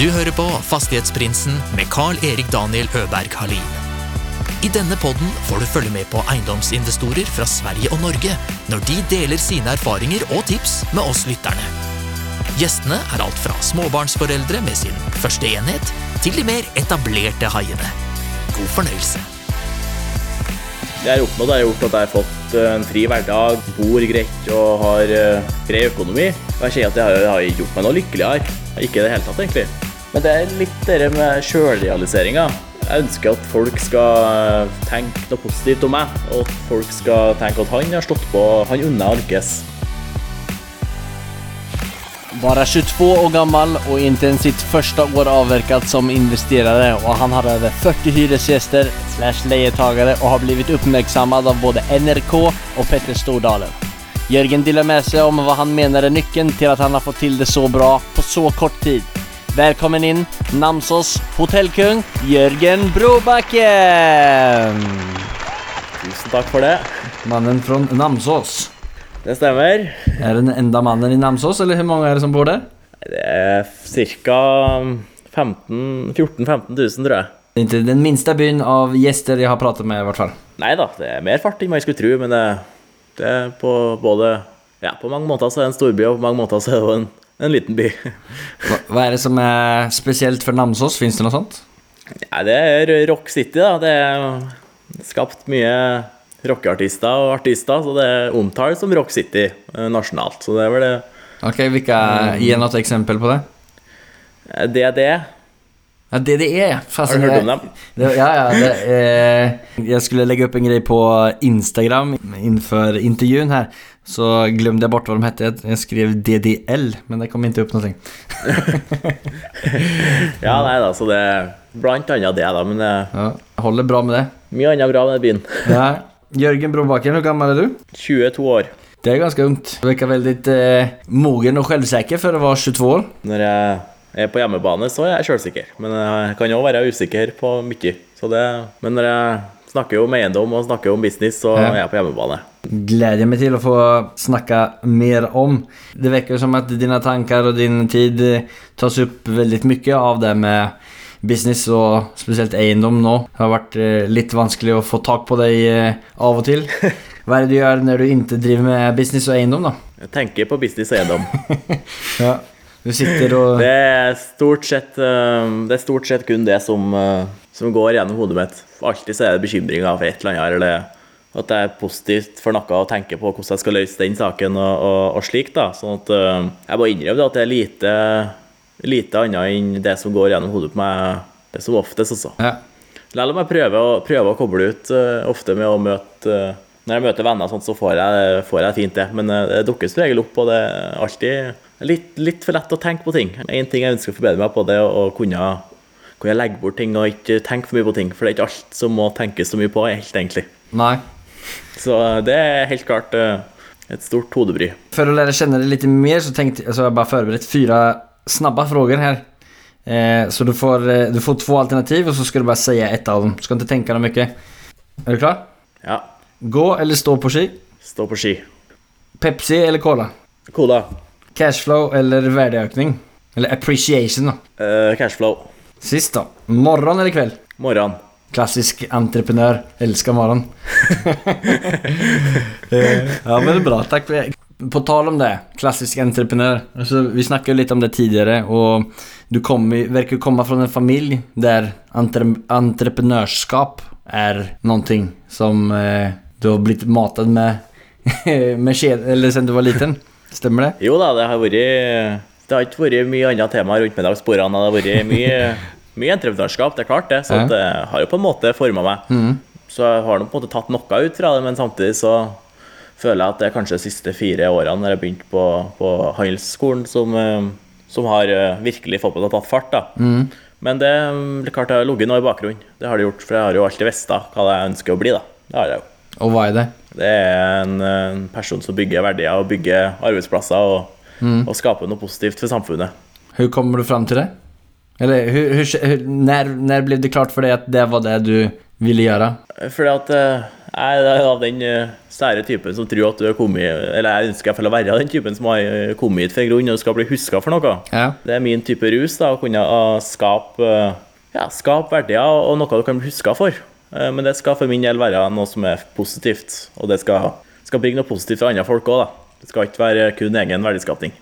Du hører på Fastighetsprinsen med Carl-Erik Daniel Øberg Halin. I denne podden får du følge med på eiendomsinvestorer fra Sverige og Norge når de deler sine erfaringer og tips med oss lytterne. Gjestene er alt fra småbarnsforeldre med sin første enhet, til de mer etablerte haiene. God fornøyelse. Det jeg har oppnådd, har gjort at jeg har fått eh, en fri hverdag, bor greit og har eh, grei økonomi. Og jeg kjenner at det har, har gjort meg noe lykkeligere. Ikke i det hele tatt, egentlig. Men det er litt det med sjølrealiseringa. Jeg ønsker at folk skal eh, tenke noe positivt om meg, og at folk skal tenke at han har stått på, han unner å lykkes. Bare 22 år gammel og inntil sitt første år avvirket som investerer, og han har over 40 hyresgjester slash leietagere, og har blitt uppmärksammad av både NRK og Petter Stordalen. Jørgen deler med seg om hva han mener er nøkkelen til at han har fått til det så bra på så kort tid. Välkommen inn, Namsos hotellkung Jørgen Brobakken. Tusen takk for det. Mannen fra Namsos. Det stemmer. Er det enda mannen i Namsos, eller hvor mange er det som bor der? Det er ca. 14 000-15 000, tror jeg. Inte den minste byen av gjester jeg har pratet med i hvert fall. Nei da, det er mer fart enn man skulle tro, men det, det er på både Ja, på mange måter så er det en storby, og på mange måter så er det en, en liten by. hva, hva er det som er spesielt for Namsos? Fins det noe sånt? Ja, det er Rock City, da. Det er skapt mye rockeartister og artister, så det er omtalt som Rock City eh, nasjonalt. Så det er vel det Okej, vilka, ge något eksempel på det. DDE. DD. Ja, DDE. Fast Har du hørt om dem? Det, ja, ja. Det, eh, jeg skulle legge opp en greie på Instagram innenfor intervjuen här. Så glömde det bort vad de hette. Jag skrev DDL, men det kom inte upp någonting. Ja, nei da, så det er blant annet det, da. Men det er Ja, håller bra med det. mye annet bra med byen. Ja. Jörgen Brobacken, hur gammal är du? 22 år. Det är ganska ungt. Du verkar väldigt eh, mogen och självsäker för att vara 22 år. Når jeg er på hjemmebane, så er jeg selvsikker, Men jeg kan òg være usikker på mye. Så det, men når jeg snakker jo om eiendom og snakker om business, og Ja. er på hjemmebane. Gleder meg til å få snakke mer om. Det virker som at dine tanker og din tid eh, tas opp veldig mye av det med business og spesielt eiendom nå. Det har vært litt vanskelig å få tak på dig eh, av og til. Hva er det du gjør når du ikke driver med business og eiendom, da? Jeg tenker på business og eiendom. Ja. Du sitter og Det er stort sett, eh, det er stort sett kun det som, eh, som går gjennom hodet mitt. Alltid så er det bekymringer for et eller annet, eller at det er positivt for noe å tenke på hvordan jeg skal løse den saken og, og, og slik. da. Sånn at uh, jeg bare innrømmer at det er lite, lite annet enn det som går gjennom hodet på meg det som oftest, altså. Ja. Selv om jeg prøver å, prøver å koble ut uh, ofte med å møte uh, Når jeg møter venner, sånt, så får jeg, får jeg fint det. Men det dukker som regel opp, og det er alltid litt, litt for lett å tenke på ting. En ting jeg ønsker å forbedre meg på, det er å kunne, kunne legger bort ting og ikke tenker for mye på ting. For det er ikke alt som må tenkes så mye på, helt egentlig. Nei. Så eh, det er helt klart eh, et stort hodebry. For å lære kjenne det litt mer så tenkte jeg, jag jeg bare forberedt fire snabba frågor her. Eh, så du får, eh, du får två alternativ og så skal du bare si ett av dem. Du ikke tenke deg mye Er Är du klar? Ja, Gå eller stå på ski? stå på ski. Pepsi eller Cola? Cola. Cashflow eller verdiøkning? Eller appreciation da. Uh, cashflow. Sist da. Morgon eller kveld? Morgen. Klassisk entreprenør. Elsker morgon. Eh, ja men det er bra, Takk for det. På tal om det, klassisk entreprenør. Altså, vi snakket jo litt om det tidligere, og du virker å komme fra en familj der entre, entreprenørskap er noe som eh, du har blitt matet med, med sked, eller sen du var liten. Stemmer det? Jo da, det har vært Det har ikke vært mye annet tema rundt middagsbordene. Det har vært mye, mye entreprenørskap, det er klart det. Så Ja. det har jo på en måte forma meg. Så jeg har på en måte tatt noe ut fra det, men samtidig så føler jeg at det er kanskje de siste fire årene når jeg begynte på, på handelsskolen, som, eh, som har eh, virkelig fått meg til å tatt fart. da. Men det er klart det har ligget noe i bakgrunnen. Det har det gjort, for jeg har jo alltid visst hva jeg ønsker å bli. da. Det har jeg jo. Og hva er det? Det er en, en person som bygger verdier og bygger arbeidsplasser og, og skaper noe positivt for samfunnet. Hvordan kommer du fram til det? Eller hur, hur, när, när blev det klart för dig att det var det du ville göra? Fordi at eh, jeg er av den eh, sære typen som tror at du er kommet Eller jeg ønsker å være den typen som har eh, kommet hit for en grunn og skal bli huska for noe. Ja. Det er min type rus, da, å kunne skape, ja, skap verdier og noe du kan bli huska for. Men det skal for min del være noe som er positivt, og det skal, skal bringe noe positivt for andre folk òg, da. Det skal ikke være kun egen verdiskapning.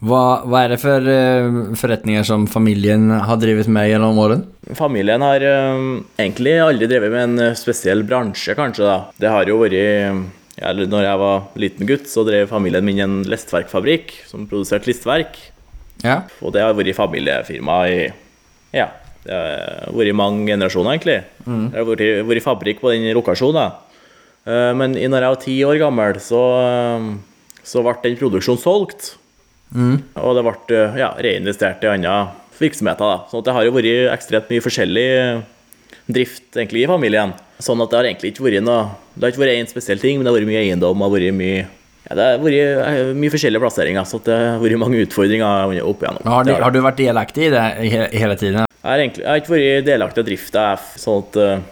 Vad, hva, er det for uh, forretninger som familien har drevet med gjennom årene? Familien har uh, egentlig aldri drevet med en eh, spesiell bransje, kanskje. da. Det har jo vært eller Når jeg var liten gutt, så drev familien min en listverkfabrikk som produserte listverk. Ja. Og det har vært familiefirma i Ja, det har vært i mange generasjoner, egentlig. Det har vært, vært fabrikk på den lokasjonen. Eh, Men når jeg var ti år gammel, så, så ble den produksjonen solgt. Og det ble eh, ja, reinvestert i andre virksomheter. Da. Sånn at det har jo vært ekstremt mye forskjellig drift egentlig i familien. Sånn at det har egentlig ikke vært noe Det har ikke vært én spesiell ting, men det har vært mye eiendom. Det har vært mye ja, det har vært eh, mye forskjellige plasseringer, så det har vært mange utfordringer opp igjennom. Har, Det har du vært delaktig i det hele tiden? Jeg har, egentlig, jeg har ikke vært delaktig i drifta. Sånn at eh,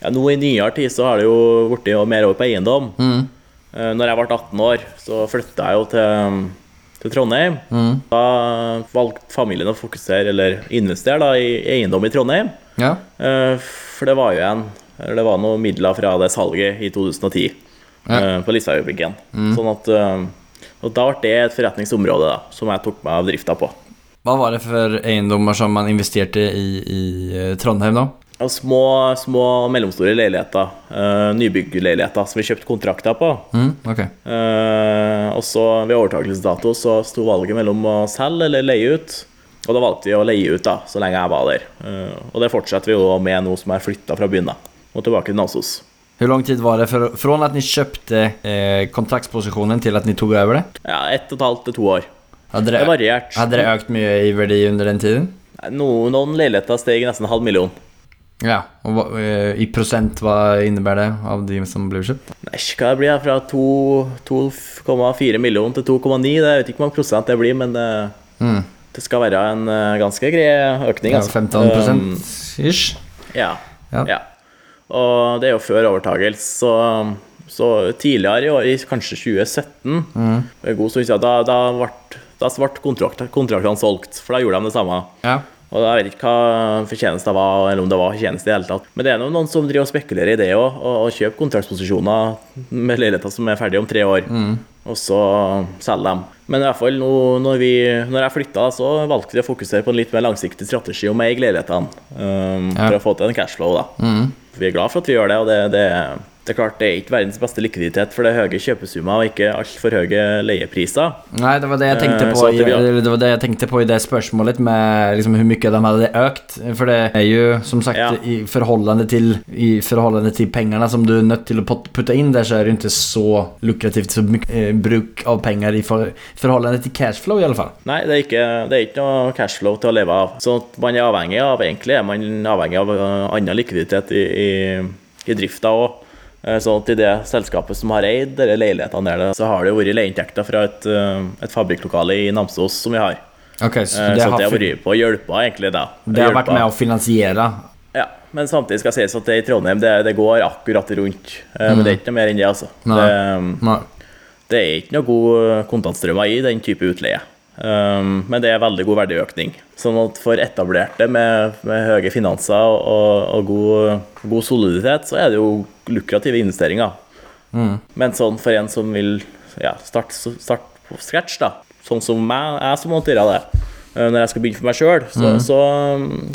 ja, nå i nyere tid så har det jo blitt mer over på eiendom. Mm. Når jeg ble 18 år, så flytta jeg jo til, til Trondheim. Da valgte familien å fokusere, eller investere, da, i eiendom i Trondheim. Ja. Eh, For det var jo en eller det var noen midler fra det salget i 2010 eh, på Listhaugfabrikken. Sånn at eh, og da ble det et forretningsområde da, som jeg tok meg av drifta på. Hva var det for eiendommer som man investerte i, i Trondheim då? Små, små mellomstore leiligheter, uh, nybyggleiligheter, som vi kjøpte kontrakter på. Mm, okay. uh, og så ved overtakelsesdato så sto valget mellom å selge eller leie ut. Og da valgte vi å leie ut da, så lenge jeg var der. Uh, og det fortsetter vi jo med nå som jeg flytta fra byen da, og tilbake til Namsos. Hvor lang tid var det fra at att ni kjøpte eh, kontraktsposisjonen til at ni tok over det? Ja, ett og et halvt til to år. Hadde Det det, har variert. Hadde det økt mye i verdi under den tiden? No, noen leiligheter steg nesten en halv million. Ja, og vad, eh, i prosent, hva innebærer det av de som blir kjøpt? Nei, hva det blir det? Fra 2,4 millioner til 2,9? Jeg vet ikke hvor mange prosent det blir, men det, Mm. det skal være en eh, ganske grei økning. Ja, altså. 15 um, ish? Ja. Ja. ja. Og det er jo før overtagelse, så, så tidligere i år, kanskje 2017, det er god stund siden, da, da ble, da ble kontrakt, kontraktene solgt, for da gjorde de det samme. Ja. Og Jeg vet ikke hva fortjenesten det var, eller om det var fortjeneste i det hele tatt. Men det er noen som driver og spekulerer i det òg, og, og kjøper kontraktsposisjoner med leiligheter som er ferdige om tre år, og så selger dem. Men i hvert fall nå, når, vi, når jeg flytta, så valgte vi å fokusere på en litt mer langsiktig strategi om å eie leilighetene. Um, Ja. For å få til en cashflow, da. Vi er glad for at vi gjør det, og det, det, det er klart det er ikke verdens beste likviditet, for det er høye kjøpesummer og ikke altfor høye leiepriser. Nei, det var det jeg tänkte Eh, på i, det var det jeg tenkte på i det spørsmålet med liksom hvor mye de hadde økt. For det er jo som sagt Ja. i forholdene til, i forholdene til pengene som du er nødt til å putte inn der, så er det ikke så lukrativt så mye eh, bruk av penger i for, forholdene til cashflow i alle fall. Nei, det er ikke, det er ikke noe cashflow til å leve av. Så man er avhengig av egentlig er man avhengig av uh, annen likviditet i, i, i drifta òg. Sånn at i det selskapet som har eid disse leilighetene, der, så har det vært leieinntekter fra et, uh, et fabrikklokale i Namsos som vi har. Okay, så Eh, det så har, det har vært på å hjelpe egentlig da. det har vært med å finansiere? Ja, men samtidig skal sies at det i Trondheim det, det går akkurat rundt. Eh, Men det er ikke noe mer enn det, altså. Nei. Det, Nei. det er ikke noe god kontantstrømmer i den type utleie. Um, men det er veldig god verdiøkning. Sånn at for etablerte med, med høye finanser og, og god, god soliditet, så er det jo lukrative investeringer. Men sånn for en som vil ja, starte start på scratch, da, sånn som meg, jeg som håndterer det eh, når jeg skal begynne for meg sjøl, så, så,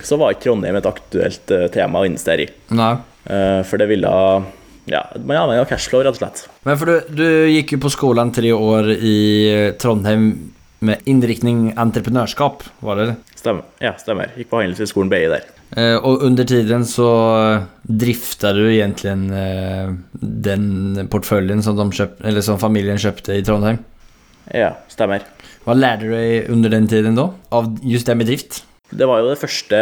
så var ikke Trondheim et aktuelt eh, tema å investere i. Nei. Uh, For det ville Ja, man er avhengig av cashflow, rett og slett. Men for du, du gikk jo på skolen tre år i Trondheim med innriktning entreprenørskap, var det det? Stemmer. Ja, stemmer. Gikk på Handelshøyskolen BI der. Eh, og under tiden så drifta du egentlig eh, den porteføljen som, de som familien kjøpte i Trondheim. Ja, stemmer. Hva lærte du dig under den tiden da, Av just det med drift? Det var jo det første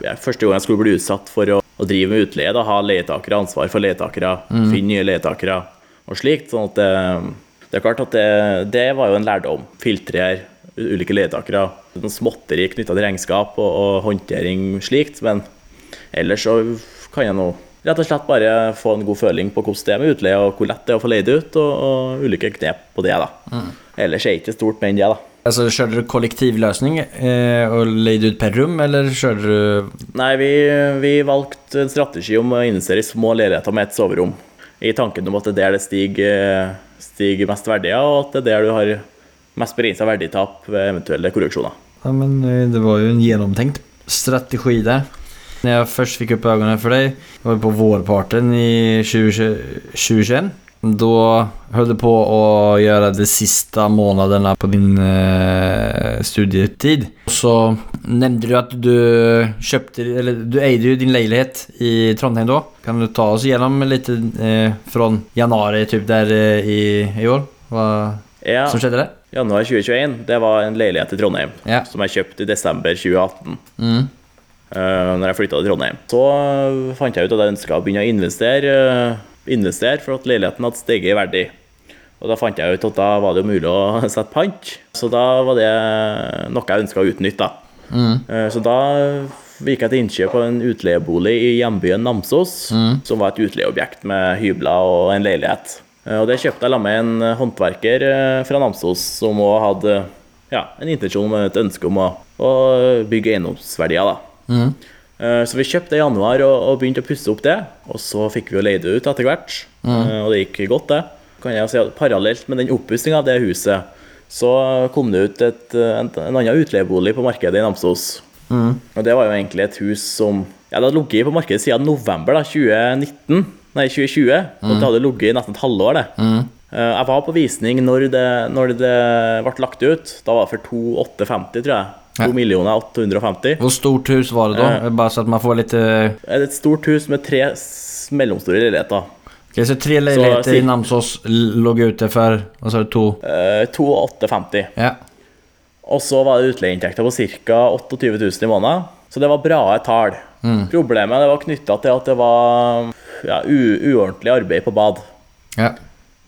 ja, Første gang jeg skulle bli utsatt for å, å drive med utleie. Da, ha leietakere, ansvar for leietakere, finne nye leietakere og slikt. Sånn at det, det er klart at det, det var jo en lærdom. Filtrere ulike leietakere. Småtteri knytta til regnskap og, og håndtering slikt, men ellers så kan jeg nå rett og slett bare få en god føling på hvordan det er med utleie, og hvor lett det er å få leid ut, og, og ulike knep på det. da. Ellers er det ikke stort mer enn det. da. Altså, kjører du kollektivløsning eh, og lejde ut per rom, eller kjører du... Nei, vi, vi valgte en strategi om å investere i små leiligheter med ett soverom. I tanken om at det er der det stiger, stiger mest verdier, og at det er der du har mest begrensa verditap ved eventuelle korreksjoner. Ja men det var jo en gjennomtenkt strategi der. Når jeg først fikk opp øynene for deg, var på vårparten i 2020 2021. Då höll du på att göra de sista månaderna på din eh, studietid. Så nämnde du att du köpte, eller du ägde ju din lägenhet i Trondheim då. Kan du ta oss igenom lite eh, från januari typ där eh, i, i år? Vad Ja, som skjedde der? januar 2021, det var en leilighet i Trondheim Ja. som jeg kjøpte i desember 2018. Mm. Uh, når jeg flytta til Trondheim. Så eh, fant jeg ut at jeg ønska å begynne å investere, eh, investere for at leiligheten hadde steget i verdi. Og da fant jeg ut at da var det jo mulig å sette pant, så da var det noe jeg ønska å utnytte. da. Eh, Så da gikk jeg til innkjøp av en utleiebolig i hjembyen Namsos, som var et utleieobjekt med hybler og en leilighet. Eh, Og det kjøpte jeg sammen med en håndverker eh, fra Namsos som òg hadde ja, en intensjon med et ønske om å, å bygge eiendomsverdier. da. Eh, Så vi kjøpte i januar og, og begynte å pusse opp det, og så fikk vi jo leid det ut etter hvert. mm. Og det gikk godt, det. Kan jeg si at Parallelt med den oppussinga av det huset, så kom det ut et, en, en annen utleiebolig på markedet i Namsos. Og det var jo egentlig et hus som ja, Det hadde ligget på markedet siden november da, 2019, nei 2020. Og det hadde ligget i nesten et halvår, det. Mm. Jeg var på visning når det, når det ble lagt ut. Da var det for 2850, tror jeg. 2 millioner 850. Hvor stort hus var det da? Bare så at man får litt er Et stort hus med tre mellomstore leiligheter. Okay, så tre lägenheter i cir- Namsos lå ute for hva sa du, to? Eh, 2850. Ja. Og så var det utleieinntekter på ca. 28 000 i måneden. Så det var bra tall. Problemet det var knytta til at det var ja, uordentlig arbeid på bad. Ja.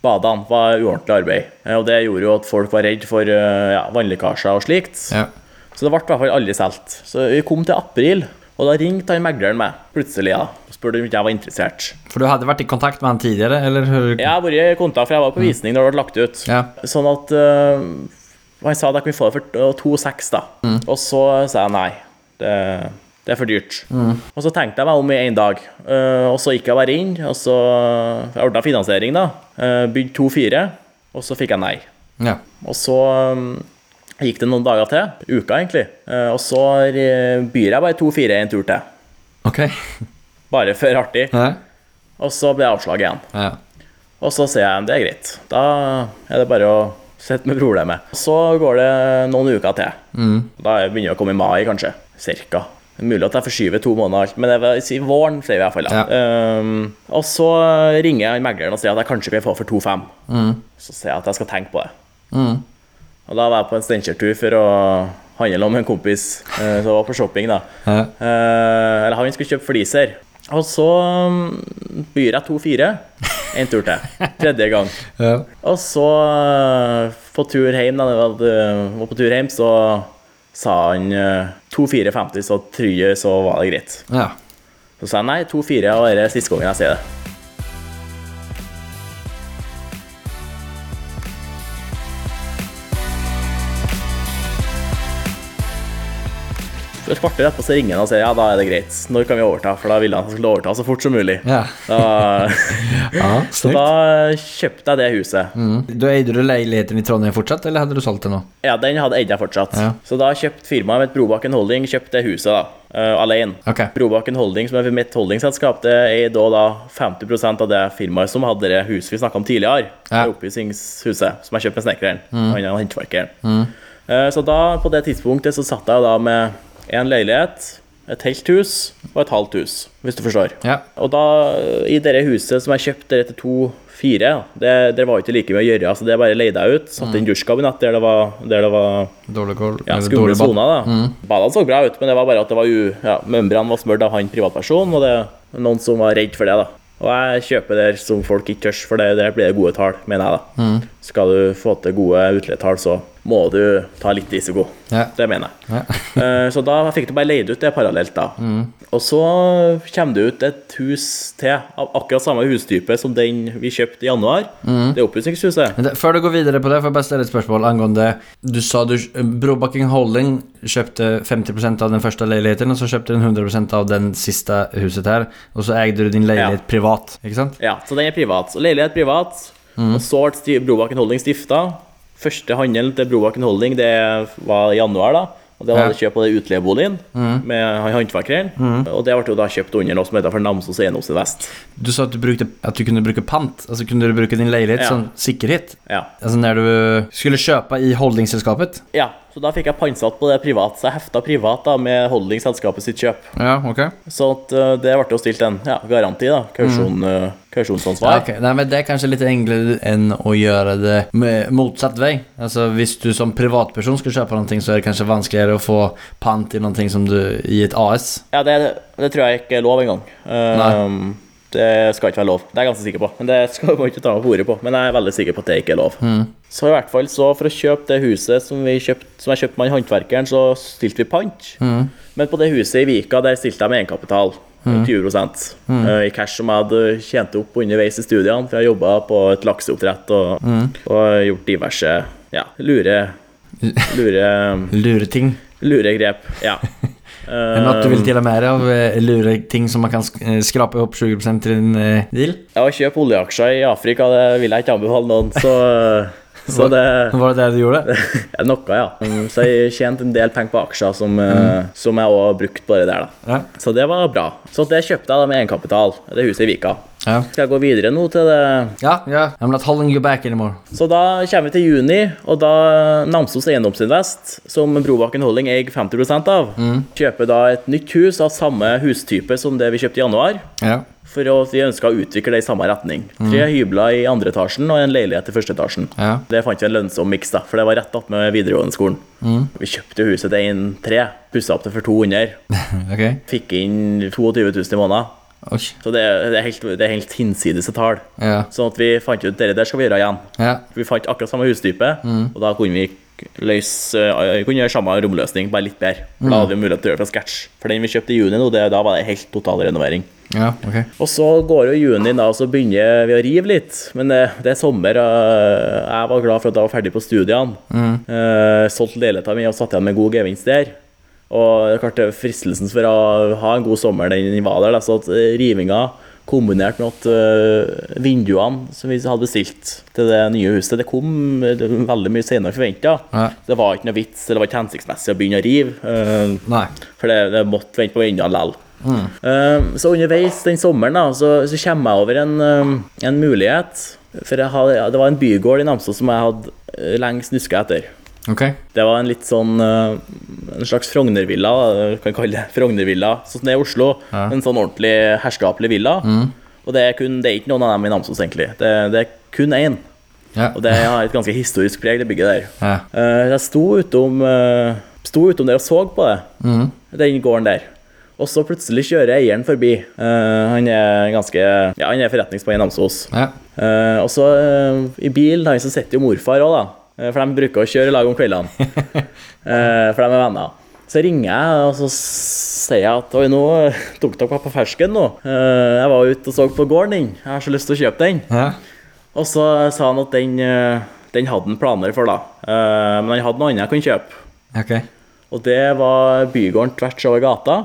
Badene var uordentlig arbeid. Eh, Og det gjorde jo at folk var redd for eh, ja, vannlekkasjer og slikt. Ja. Så det ble i hvert fall aldri solgt. Så vi kom til april, og da ringte han megleren meg plutselig da, og spurte om ikke jeg var interessert. For du hadde vært i kontakt med han tidligere? eller hur? Jeg har vært i kontakt, for jeg var på visning når det ble lagt ut. Ja. Sånn at eh, Han sa at jeg kunne få det for eh, 2,6, da. Og så sa jeg nei. Det, det er for dyrt. Og så tenkte jeg meg om i én dag. uh, og så gikk jeg bare inn, og så Jeg ordna finansiering, da. Uh, Bygd 2-4, og så fikk jeg nei. Ja. Og så um, gikk det noen dager til, uka egentlig, Eh, og så eh, byr jeg bare 2-4 en tur til. Ok. Bare for artig. Ja. Og så ble jeg avslag igjen. Ja. Og så sier jeg det er greit. Da er det bare å sitte med problemet. Så går det noen uker til. Da begynner det å komme i mai, kanskje. Cirka. Mulig at jeg forskyver to måneder, men det vil i våren, sier vi i hvert fall. Da. Um, og så ringer jeg megleren og sier at jeg kanskje kan få for 2-5. Så sier jeg at jeg skal tenke på det. Og da var jeg på en Steinkjer-tur for å handle om en kompis eh, som var på shopping. da. Ja. Eh, eller han skulle kjøpe fliser. Og så um, byr jeg 2-4 en tur til. Tredje gang. Ja. Og så eh, på tur hjem, da jeg var på tur hjem, så sa han eh, 2-4-50, så tror jeg så var det greit. Ja. Så sa jeg nei, 2-4, og det er siste gangen jeg sier det. Et kvarter etterpå så ringer han og sier ja, da er det greit. Når kan vi overta? For da ville han skulle overta så fort som mulig. Ja. Da, Ja, så da kjøpte jeg det huset. Mm. Du Eide du leiligheten i Trondheim fortsatt, eller hadde du solgt den nå? Ja, den hadde eid jeg fortsatt. Ja. Så da kjøpte firmaet mitt Brobakken Holding kjøpte det huset da, Uh, alene. Okay. Brobakken Holding, som er mitt holdingselskap, det er da, da 50% av det firmaet som hadde det huset vi snakka om tidligere. Ja. Det Oppussingshuset, som jeg kjøpte med snekkeren. mm. er håndverkeren. Eh, Så da, på det tidspunktet, så satt jeg da med en leilighet, et helt hus og et halvt hus, hvis du forstår. Ja. Og da, i det huset som jeg kjøpte etter til to-fire, det, det var ikke like mye å gjøre, Altså, det bare leide jeg ut. Satte inn dusjkabinett der det var, der det var Dårlig kål, ja, skumle soner. Mm. Badene så bra ut, men det var bare at det var u, ja, membranen var smørt av han privatperson, og det er noen som var redd for det. da. Og jeg kjøper der som folk ikke tør, for det, der blir det gode tall, mener jeg. da. Skal du få til gode utleietall, så må du ta litt risiko. Ja. Det mener jeg. Ja. Eh, Så da fikk du bare leid ut det parallelt, da. Og så kommer det ut et hus til av akkurat samme hustype som den vi kjøpte i januar. Det er oppussingshuset. Før du går videre på det, får jeg bare stille et spørsmål angående Du sa du Brobakken Holding kjøpte 50% av den første leiligheten, og så kjøpte den 100% av den siste huset her, og så eide du din leilighet privat, ikke sant? Ja, så den er privat. Så leilighet privat. Og så ble Brobakken Holding stifta. Første handel til Brobakken Holding det var i januar, da. Og det var Ja. det kjøp av det utleieboligen med håndverkeren. Mm. Og det ble jo da kjøpt under noe som heter for Namsos Eiendoms Vest. Du sa at du, brukte, at du kunne bruke pant, altså kunne du bruke din leilighet Ja. som sikkerhet? Ja. Altså når du skulle kjøpe i holdingselskapet? ja. Så da fikk jeg pantsatt på det privat. Så jeg hefta privat da med holdingselskapet sitt kjøp. Ja, ok. Så at, uh, det ble jo stilt en ja, garanti, da. Kausjon, uh, kausjonsansvar. Ja, okay. Nei, men Det er kanskje litt enklere enn å gjøre det med motsatt vei. Altså Hvis du som privatperson skal kjøpe noe, så er det kanskje vanskeligere å få pant i noe som du i et AS. Ja, det, det tror jeg ikke er lov engang. Uh, det skal ikke være lov. Det er jeg ganske sikker på. Men det skal man ikke ta meg på ordet på. Men jeg er veldig sikker på at det ikke er lov. Så i hvert fall så for å kjøpe det huset som, vi kjøpt, som jeg kjøpte med håndverkeren, så stilte vi pant. Men på det huset i Vika, der stilte jeg med egenkapital. 20 eh, i cash som jeg hadde tjent opp underveis i studiene. For jeg jobba på et lakseoppdrett og, og gjort diverse ja, lure, lure, Lure ting. lure grep. Ja. Er Enn at du vil til og med med av eh, lure ting som man kan sk eh, skrape opp 20 til din eh, deal? Ja, å kjøpe oljeaksjer i Afrika, det vil jeg ikke anbefale noen, så, så det Var det det du gjorde? ja, Noe, ja. Mm, Så jeg tjente en del penger på aksjer som, mm. som jeg òg brukte bare der, da. Ja. Så det var bra. Så det kjøpte jeg da med egenkapital, det huset i Vika. Ja. Skal jeg gå videre nå til det Ja, ja. I'm not holding you back anymore. Så da kommer vi til juni, og da Namsos Eiendomsinvest, som Brobakken Holding eier 50 av, kjøper da et nytt hus av samme hustype som det vi kjøpte i januar. Ja. For å, vi ønska å utvikle det i samme retning. Tre hybler i andre etasjen og en leilighet i første etasjen. Ja. Det fant vi en lønnsom miks, for det var rett attmed videregående skolen. Vi kjøpte huset til 1,3, pussa opp det for 200. Ok. Fikk inn 22 000 i måneden. Oi. Så det, det, er helt, det er helt hinsides tall. Ja. Sånn at vi fant ut det der skal vi gjøre igjen. Ja. Vi fant akkurat samme hustype, og da kunne vi løse eh, kunne gjøre samme romløsning, bare litt bedre. For Da hadde vi mulighet til å gjøre fra scratch. For den vi kjøpte i juni, nå, det, da var det helt total renovering. Ja, okay. Og så går jo juni, da, og så begynner vi å rive litt. Men det, det er sommer. og Jeg var glad for at jeg var ferdig på studiene. Eh, solgt leiligheten min og satt igjen med god gevinst der. Og klart det fristelsen for å ha en god sommer, den var der. Da, så at eh, rivinga kombinert med at uh, vinduene som vi hadde bestilt til det nye huset, det kom eh, det veldig mye senere enn forventa. Ja. Det var ikke noe vits, eller det var ikke hensiktsmessig å begynne å rive. Uh, Nei. for det, det måtte vente på vinduene likevel. Um, så underveis den sommeren da, så, så kommer jeg over en, en mulighet. For hadde, det var en bygård i Namsos som jeg hadde uh, lenge snuska etter. Ok. Det var en litt sånn uh, En slags Frogner-villa, du kan kalle det Frogner-villa. Sånn som det er i Oslo. Ja. En sånn ordentlig herskapelig villa. Og det er, kun, det er ikke noen av dem i Namsos, egentlig. Det, det er kun én. Ja. Og det har et ganske historisk preg, det bygget der. Ja. Uh, jeg sto utom, uh, sto utom der og så på det, mm. den gården der. Og så plutselig kjører eieren forbi. Uh, han er ganske Ja, han er forretningsmann i Namsos. Ja. Og så i bilen han så sitter jo morfar òg, da. Uh, for de bruker å kjøre i lag om kveldene. Uh, for de er venner. Så ringer jeg og så sier jeg at oi, nå tok dere meg på fersken nå. Jeg var ute og så på gården din. Jeg har så lyst til å kjøpe den. Ja. Og så sa han at den, eh, den hadde han planer for, da. Eh, Men han hadde noe annet jeg kunne kjøpe. Ok. Og det var bygården tvers over gata.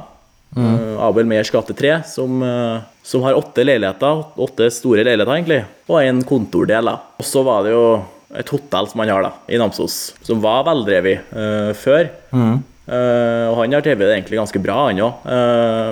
Mm. Abel Meyers gate 3, som, eh, som har åtte leiligheter. Åtte store leiligheter, egentlig. Og en kontordel. da. Og så var det jo et hotell som han har da, i Namsos, som var veldrevet uh, før. Eh, og han har drevet det egentlig ganske bra, han òg.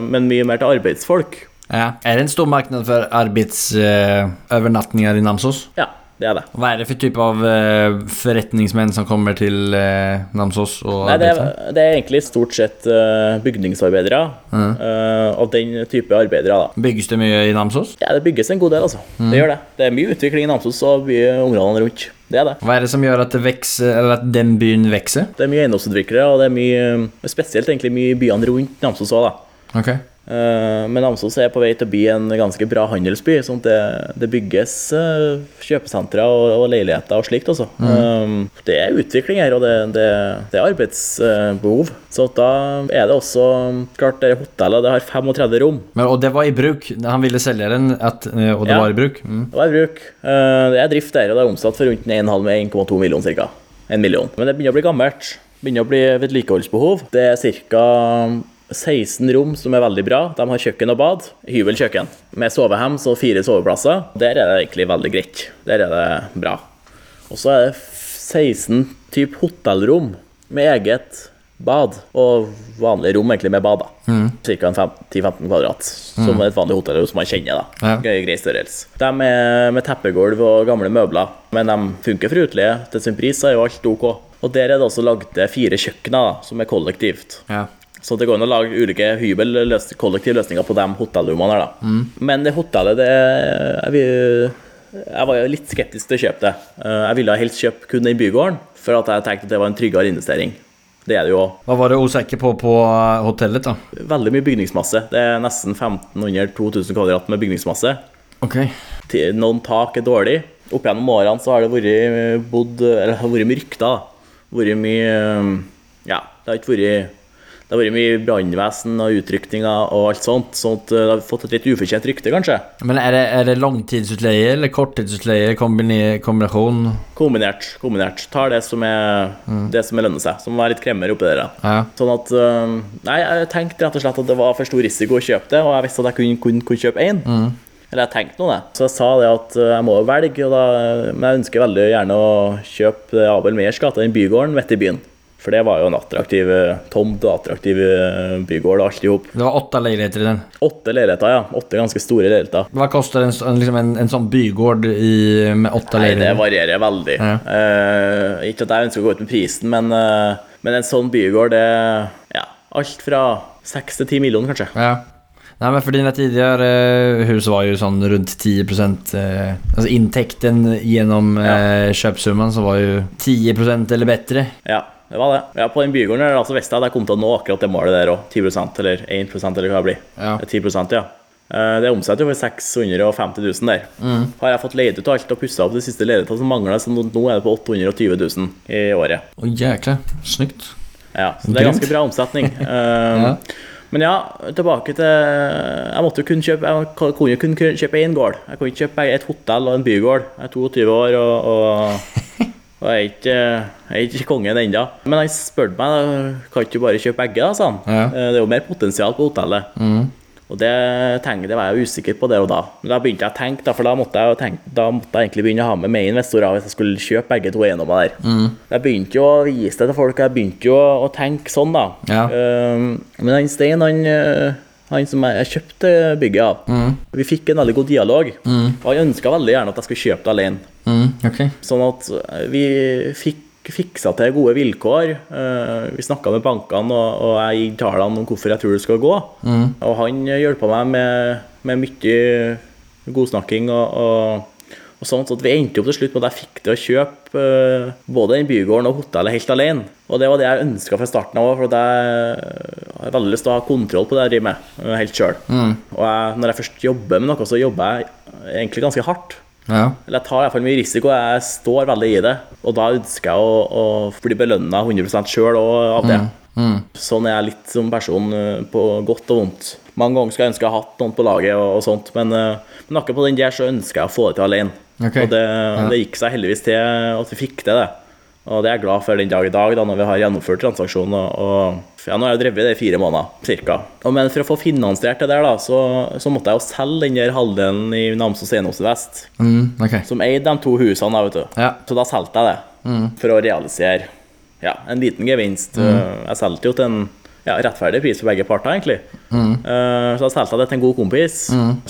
men mye mer til arbeidsfolk. Ja. Er det en stor marknad for arbeidsövernattningar i Namsos? Ja, det er det. Hva er det for type av uh, forretningsmenn som kommer til uh, Namsos Nei, det er, det er egentlig stort sett uh, bygningsarbeidere. eh, og den type arbeidere, da. Bygges det mye i Namsos? Ja, det bygges en god del, altså. Det gjør det. Det er mye utvikling i Namsos og mye områdene rundt. Det er det. Hva er det som gjør at, eller att den byen vokser? Det er mye eiendomsutviklere, og det er mye Spesielt egentlig mye i byene rundt Namsos òg, da. Okej. Eh, Men Namsos er på vei til å bli en ganske bra handelsby. sånn at det, det bygges eh, kjøpesentre og, og leiligheter og slikt også. Mm. Det er utvikling her, og det, det, det er arbeidsbehov. Så da er det også klart det hotellet det har 35 rom. Men, og det var i bruk. Han ville selge den, at, eh, og det Ja. var i bruk? Mm. Det var i bruk. Eh, Det er drift der, og det er omsatt for rundt 1,5-1,2 millioner ca. En million. Men det begynner å bli gammelt. Begynner å bli vedlikeholdsbehov. Det er ca. 16 rom som er veldig bra. De har kjøkken og bad. Hybelkjøkken med sovehems og fire soveplasser. Der er det egentlig veldig greit. Der er det bra. Og så er det 16 type hotellrom med eget bad, og vanlige rom egentlig med bad. da. Cirka en 10-15 kvadrat, som et vanlig hotellrom som man kjenner. da. Ja. Grei, grei størrelse. De er med teppegulv og gamle møbler, men de funker for utleie. Til sin pris er jo alt ok. Og der er det også lagd fire kjøkkener da, som er kollektivt. Ja. Så det går an å lage ulike hybel løs kollektive løsninger på de hotellrommene her, da. Men det hotellet, det jeg, vil, jeg var jo litt skeptisk til å kjøpe det. Eh, Jeg ville helst kjøpe kun den bygården, for at jeg tenkte at det var en tryggere investering. Det er det jo òg. Hva var det usikker på på eh, hotellet, da? Veldig mye bygningsmasse. Det er nesten 1500-2000 kvadrat med bygningsmasse. Ok. Noen tak er dårlig. Opp gjennom årene så har det vært, bodd, eller, har vært mye rykter. Vært mye eh, Ja, det har ikke vært det har vært mye brannvesen og utrykninger og alt sånt, sånn det har fått et litt ufortjent rykte, kanskje. Men er det, er det langtidsutleie eller korttidsutleie? Kombinasjon? Kombinert. kombinert. Tar det som er det som er lønner seg, som er litt kremmer oppi der. Ja. Sånn at øh, Nei, jeg tenkte rett og slett at det var for stor risiko å kjøpe det, og jeg visste at jeg kunne, kunne, kunne kjøpe én. Eller jeg tenkte nå det. Så jeg sa det at øh, jeg må velge, da, men jeg ønsker veldig gjerne å kjøpe Abel Meyers gate, den bygården midt i byen. For det var jo en attraktiv øh, tomt og attraktiv øh, bygård alt i hop. Det var åtte leiligheter i den. Åtte leiligheter, ja. Åtte ganske store leiligheter. Hva koster en, liksom en, en sånn bygård i, med åtte Nei, det varierer veldig. Ja. Uh, ikke at jeg ønsker å gå ut med prisen, men, uh, men en sånn bygård, det ja, alt fra seks til ti millioner, kanskje. Ja. Nei, men for dina tidligere hus var jo sånn rundt 10 eh, Altså inntekten gjennom ja. eh, köpsumman så var jo 10% eller bedre. Ja, det var det. Ja, på den bygården der, altså visste jeg kom til å nå akkurat det målet der òg. 10% eller 1% eller hva det blir. Ja. 10% ja. Eh, Det omsetter jo for 650 000 der. Mm. Har jeg fått leid ut alt og pussa opp de siste leilighetene som mangler, så nå nå er det på 820 000 i året. Å, jækla. snyggt. Ja, så det er ganske bra omsetning. Um, Ja. Men ja, tilbake til Jeg måtte jo kun kjøpe Jeg kunne jo kun kjøpe én gård. Jeg kunne ikke kjøpe et hotell og en bygård. Jeg er 22 år og, og, og jeg, er ikke, jeg er ikke kongen ennå. Men han spurte meg kan ikke du bare kjøpe egget, da, sa han. Ja. Eh, Det er jo mer potensial på hotellet. Og det, tenkte, det var jeg usikker på der og da. Men da begynte jeg å tenke, da, for da måtte jeg, tenke, da måtte jeg egentlig begynne å ha med meg investorer hvis jeg skulle kjøpe begge to eiendommer der. Jeg begynte jo å vise det til folk, jeg begynte jo å, tenke sånn, da. Ja. Um, men han Stein, han, eh, han som jeg, kjøpte bygget av, vi fikk en veldig god dialog. Og han ønska veldig gjerne at jeg skulle kjøpe det alene. Mm, Okay. Sånn at eh, vi fikk fiksa til gode vilkår. Eh, Vi snakka med bankene, og, og jeg gikk tallene om hvorfor jeg tror det skal gå. Og han hjelpa meg med, med mye godsnakking og, og, og sånt, så at vi endte opp til slutt med at jeg fikk til å kjøpe eh, både den bygården og hotellet helt alene. Og det var det jeg ønska fra starten av, for at jeg har veldig lyst til å ha kontroll på det jeg driver med, eh, helt sjøl. Og jeg, når jeg først jobber med noe, så jobber jeg egentlig ganske hardt. Ja. Eller jeg tar i hvert fall mye risiko, jeg står veldig i det. Og da ønsker jeg å, å bli belønna 100 sjøl av det. Sånn er jeg litt som person, eh, på godt og vondt. Mange ganger skulle jeg ønske jeg hatt noen på laget, og, og sånt, men, eh, men akkurat på den der så ønsker jeg å få det til alene. Okay. Og det, det gikk seg heldigvis til at vi fikk til det. Og det er jeg glad for den dag i dag, da, når vi har gjennomført transaksjonen. Og, og ja, nå har jeg drevet det i fire måneder, cirka. Og, men for å få finansiert det der, da, så, så måtte jeg jo selge den der halvdelen i Namsos Eiendoms Vest, Mm, okay. som eide de to husene, da, vet du. Ja. Så da solgte jeg det, for å realisere ja, en liten gevinst. Jeg solgte jo til en ja, rettferdig pris for begge parter, egentlig. Eh, så jeg solgte det til en god kompis,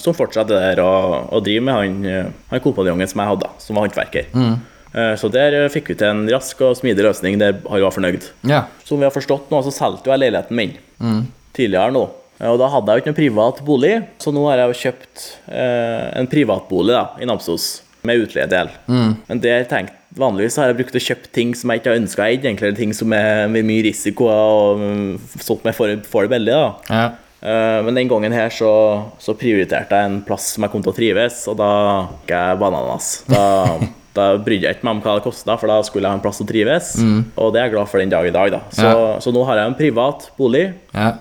som fortsatte der og, og driver med han, eh, han kompanjongen som jeg hadde, som var håndverker. Eh, så der eh, fikk vi til en rask og smidig løsning der han var fornøyd. Ja. Som vi har forstått nå, så solgte jeg leiligheten min tidligere nå. Eh, Og da hadde jeg jo ikke noen privat bolig, så nå har jeg jo kjøpt eh, en privatbolig da, i Namsos med utleiedel. Men der tenkt, vanligvis har jeg brukt å kjøpe ting som jeg ikke har ønska eid, eller ting som er med mye risiko og mm, sånt jeg får, får det veldig. da. Ja. Eh, Men den gangen her så, så prioriterte jeg en plass som jeg kom til å trives, og da gikk jeg bananas. Da, da brydde jeg ikke meg om hva det kosta, for da skulle jeg ha en plass å trives. Og det er jeg glad for den dag i dag, da. Så, Ja. så nå har jeg en privat bolig, Ja.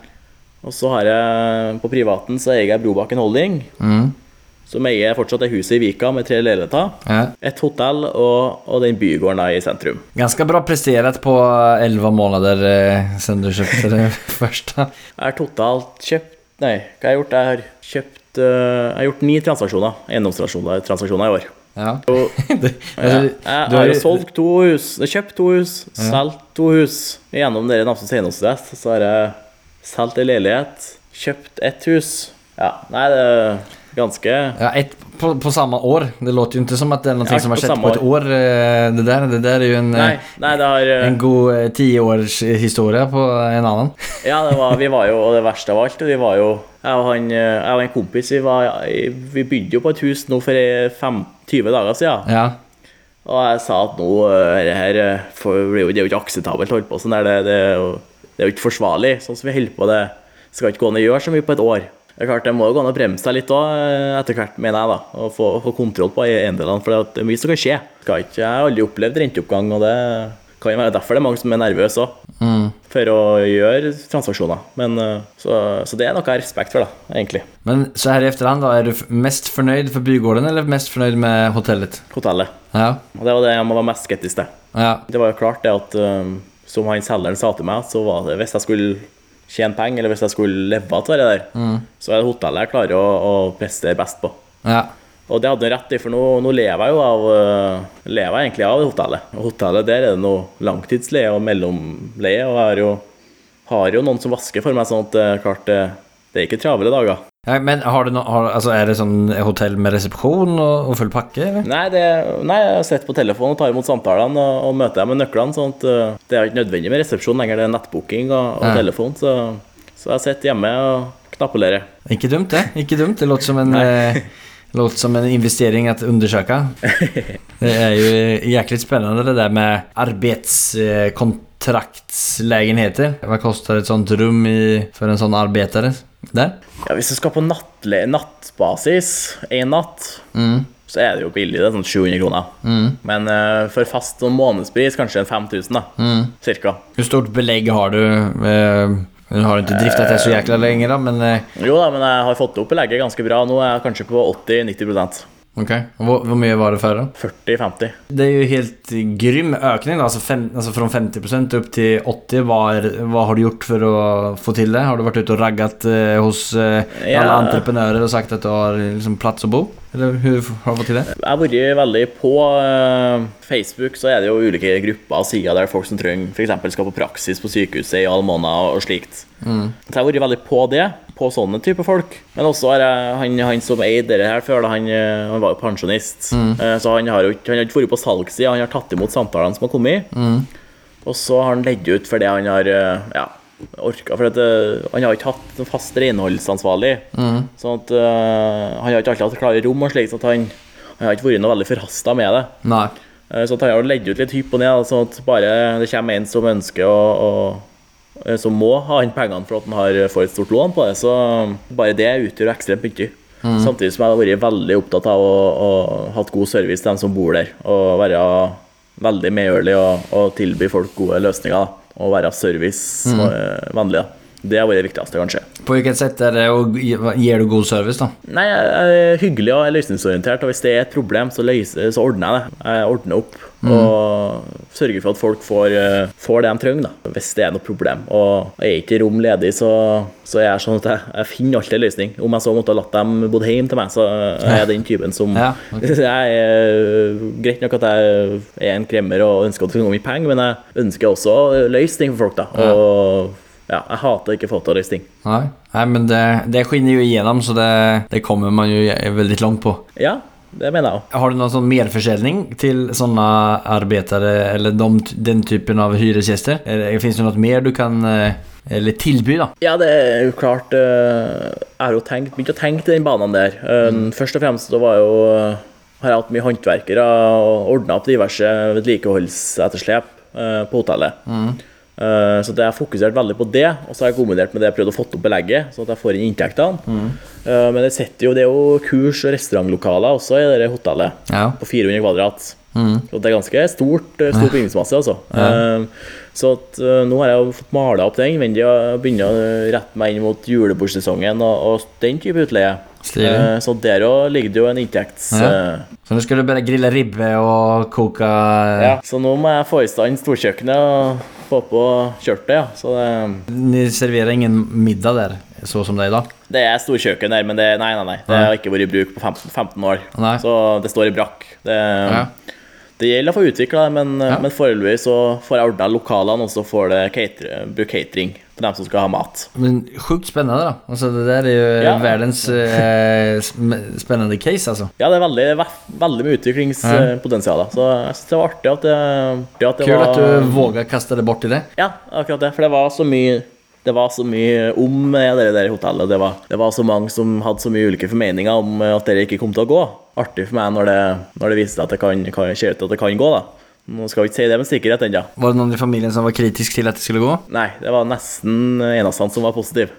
og så har jeg på privaten så eier jeg Brobakken Holding, Mm. Som eier fortsatt det huset i Vika med tre leiligheter, ja. et hotell og, og den bygården i sentrum. Ganske bra prestert på 11 måneder eh, siden du kjøpte det første. Jeg har totalt kjøpt Nei, hva har jeg gjort? Jeg har kjøpt uh, Jeg har gjort ni transaksjoner, eiendomstransaksjoner transaksjoner i år. Ja. Og Det, jeg, alltså, jeg har jo solgt to hus, kjøpt to hus, solgt to hus. Gjennom dere Namsos eiendomsdress så har jeg solgt en leilighet, kjøpt ett hus. Ja, nei, det ganske Ja, ett på, på samme år. Det låter jo ikke som at det er noe Ja, som har på på et år. år. Det der, det der, er jo en, eh, Nei, nei det har eh, en god eh, tio års historia på en annen. Ja, det var, vi var jo, og det verste av alt, vi var jo Jeg og, han, eh, jeg og en kompis, vi, var, vi bygde jo på et hus nå for eh, fem, 20 dager siden. Ja. Og jeg sa at nå eh, det her eh, for, det er jo- ikke akseptabelt å holde på sånn. Det, det, det er jo ikke forsvarlig. Sånn som vi holder på, det skal ikke gå an å gjøre så mye på et år. Det er klart, det må jo gå an å bremse seg litt òg, etter hvert, mener jeg, da. Og få, få kontroll på eiendelene, for det er mye som kan skje. Jeg har aldri opplevd renteoppgang, og det kan jo være derfor det er mange som er nervøse òg. For å gjøre transaksjoner. Men, eh, så, så det er noe jeg har respekt for, da, egentlig. Men så her i efterhand da, er du mest fornøyd for bygården eller mest fornøyd med hotellet? Hotellet. Ja. Og det var det jeg var mest skeptisk til. Ja. Det var jo klart det at um, som han selgeren sa til meg, så var det hvis jeg skulle tjene penger, eller hvis jeg skulle leve av det der, så er det hotellet jeg klarer å, å prestere best på. Ja. Og det hadde han rett i, for nå, nå lever jeg jo av uh, lever jeg egentlig av hotellet. Og hotellet der er det noe langtidsleie og mellomleie, og jeg har jo, har jo noen som vasker for meg, sånn at er klart det, det er ikke travle dager. Ja, Men har du no, har, altså er det sånn hotell med resepsjon og, og full pakke? eller? Nei, det, nei, jeg sitter på telefonen og tar imot samtalene og, og møter dem med nøklene. sånn at uh, Det er ikke nødvendig med resepsjon lenger, det er nettbooking og, og Ja. telefon. Så, så jeg sitter hjemme og knappolerer. Ikke dumt det, Ikke dumt. Det låter som en, eh, låter som en investering att undersöka. Det er jo jäkligt spännande det der med arbeidskontraktslegenheter Hva koster et sånt rum i, for en sånn arbetare? Där? Ja, Hvis du skal på nattbasis én natt, Mm. så er det jo billig. Det er sånn 700 kroner. Men uh, for fast sånn månedspris kanskje en 5000, da. Mm. Cirka. Hvor stort belegg har du? Uh, har du ikke drifta det så jækla lenge, da? men uh... Jo da, men jeg har fått opp belegget ganske bra. Nå er jeg kanskje på 80-90 okej. Hvor, hvor mye var det før? da? 40-50. Det er jo helt grym økning. da, altså, fem, altså Fra 50% til till 80%. er, hva, har du gjort for å få til det? Har du vært ute og ragget eh, hos eh, Ja. alla entreprenörer och sagt at du har liksom, plass å bo? Eller har fått til det? Jeg har vært veldig på eh, Facebook, så er det jo ulike grupper og sider der folk som trenger f.eks. skal på praksis på sykehuset i alle måneder og slikt. Så jeg har vært veldig på det, på sånne type folk. Men også har jeg, han, han som eide det her før, han, eh, han var jo pensjonist. Eh, Så han har jo ikke, han har ikke vært på salgssida, han har tatt imot samtalene som har kommet. Og så har han ledd ut for det han har ja, orka. For at, uh, han har ikke hatt fast renholdsansvarlig. Sånn at uh, Han har ikke alltid hatt klare rom og slik, så at han, han har ikke vært noe veldig forhasta med det. Nei. Eh, Så han har ledd ut litt hypp og ned, sånn at bare det kommer en som ønsker å, å som må ha inn pengene for at han har, for et stort lån på det, så bare det utgjør ekstremt mye. Samtidig som jeg har vært veldig opptatt av å, å hatt god service til dem som bor der, og være veldig medgjørlig og, og tilby folk gode løsninger. Da. Og være servicevennlig. da. Det har vært det viktigste, kanskje. På hvilket sett er det och gir du god service da? Nei, jeg er hyggelig og er løsningsorientert, og hvis det er et problem, så, løser, så ordner jeg det. Jeg ordner opp og sørger for at folk får, eh, får det de trenger, da, hvis det er noe problem. Og er ikke rom ledig, så, så er jeg sånn at jeg, jeg finner alltid en løsning. Om jeg så måtte ha latt dem bodd hjemme til meg, så er jeg den typen som Ja, okay. Jeg er greit nok at jeg er en kremmer og ønsker skal gå mye penger, men jeg ønsker også å løse ting for folk, da. Og ja, jeg hater ikke fotoristing. Nei, Nej men det, det skinner jo igjennom, så det, det kommer man jo veldig langt på. Ja, det mener jeg òg. Har du noen sånn merförsäljning til sånne arbeidere, eller de, den typen av hyresgjester? Fins det noe mer du kan eller tilby, da. Ja, det er jo klart eh, Jeg har jo tenkt, begynt å tenke til den banen der. Mm. Først og fremst så var jo har jeg hatt mye håndverkere og ordna opp diverse vedlikeholdsetterslep eh, på hotellet. Eh, Så jeg har fokusert veldig på det, og så har jeg kombinert med det jeg prøvd å få opp belegget, sånn at jeg får inn inntektene. Mm. Men det jo, det er jo kurs- og restaurantlokaler også i det hotellet, Ja. på 400 kvadrat. Og det er ganske stort, eh, stor bygningsmasse, altså. Ja. Så at, eh, nå har jeg jo fått mala opp det innvendig og begynner å rette meg inn mot julebordsesongen og, og den type utleie. Stilig. Eh, Så der òg ligger det jo en inntekts... Ja. eh, Så nå skal du bare grille ribbe og koke Ja, så nå må jeg få i stand storkjøkkenet og få på kjørt det, ja. Så det, Ni serverer ingen middag der, så som det i dag det er storkjøkken der, men det, nei, nei, nei. Det har ikke vært i bruk på 15, 15 år. Nei. Så det står i brakk. Det, Ja. Det gjelder å få utvikla det, men, Ja. men foreløpig så får jeg ordna lokalene, og så får det cater, bruk catering på dem som skal ha mat. Men sjukt spennende, da. Altså, det der er jo Ja. verdens eh, spennende case altså. Ja, det er veldig, ve- veldig mye utviklingspotensial. Så jeg synes det var artig at det, artig at det Kul var att du våga å kaste det bort i det. Ja, akkurat det. For det var så mye det var så mye om det der hotellet. Det var, det var så mange som hadde så mye ulike formeninger om at det ikke kom til å gå. Artig for meg når det, når det viste seg at det kan, kan, ser ut at det kan gå. da. Nå skal vi ikke si det med sikkerhet ennå. Var det noen i familien som var kritisk til at det skulle gå? Nei, det var nesten eneste som var positiv.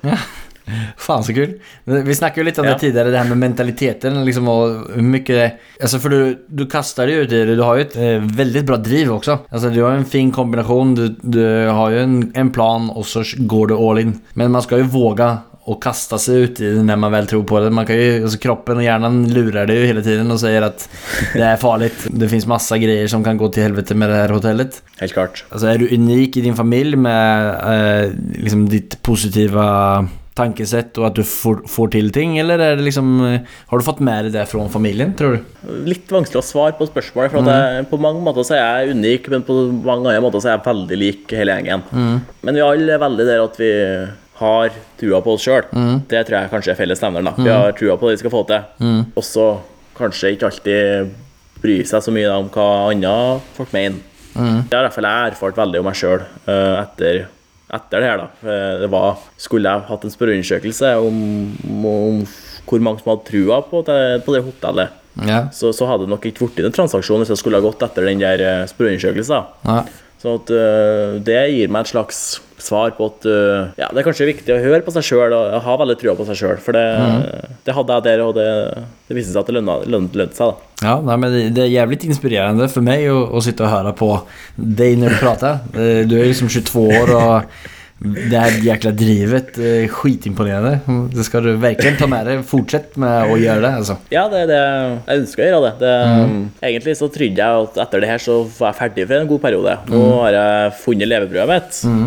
Fan så kul. Vi snackade ju lite om Ja. det tidigare, det här med mentaliteten liksom och hur mycket... Alltså för du, du kastar ju ut i det, du har ju ett eh, väldigt bra driv också. Alltså du har en fin kombination, du, du har ju en, en plan och så går du all in. Men man ska ju våga och kasta sig ut i det när man väl tror på det. Man kan ju, alltså kroppen och hjärnan lurar det ju hela tiden och säger att det är farligt. Det finns massa grejer som kan gå till helvete med det här hotellet. Helt klart. Alltså är du unik i din familj med eh, liksom ditt positiva tankesätt og at du får, får til ting? Eller är det liksom, eh, har du fått med dig det från familien, tror du? Litt vanskelig å svare på spørsmålet. For at jeg, på mange måter så er jeg unik, men på mange andre måter så er jeg veldig lik hele gjengen. Men vi alle er veldig der at vi har trua på oss sjøl. Det tror jeg kanskje er fellesnevneren. Vi har trua på det vi skal få til. Også kanskje ikke alltid bry seg så mye om hva andre folk mener. Det har i hvert fall jeg erfart veldig om meg sjøl etter, etter det her. da. Det var, skulle jeg hatt en spørreundersøkelse om, om hvor mange som hadde trua på det, på det hotellet, Ja. så, så hadde det nok ikke blitt en transaksjon hvis jeg skulle ha gått etter den der eh, spørreundersøkelsen. ja. Så at, øh, det gir meg et slags svar på at uh, ja, det er kanskje viktig å høre på seg sjøl og ha veldig trua på seg sjøl. For det, det hadde jeg der, og det, det viste seg at det lønte løn, løn seg. da. Ja, nei, men det, er jævlig inspirerende for meg å, å sitte og høre på deg når du pratar. Eh, Du er liksom 22 år och det här jäkla drivet skitimponerende. skitimponerande. Det skal du virkelig ta med deg. Fortsett med å gjøre det Altså. Ja, det er det jeg ønsker å gjøre. det. det Egentlig så trodde jeg at etter det her så var jeg ferdig for en god periode. Nå har jeg funnet levebrødet mitt, mm.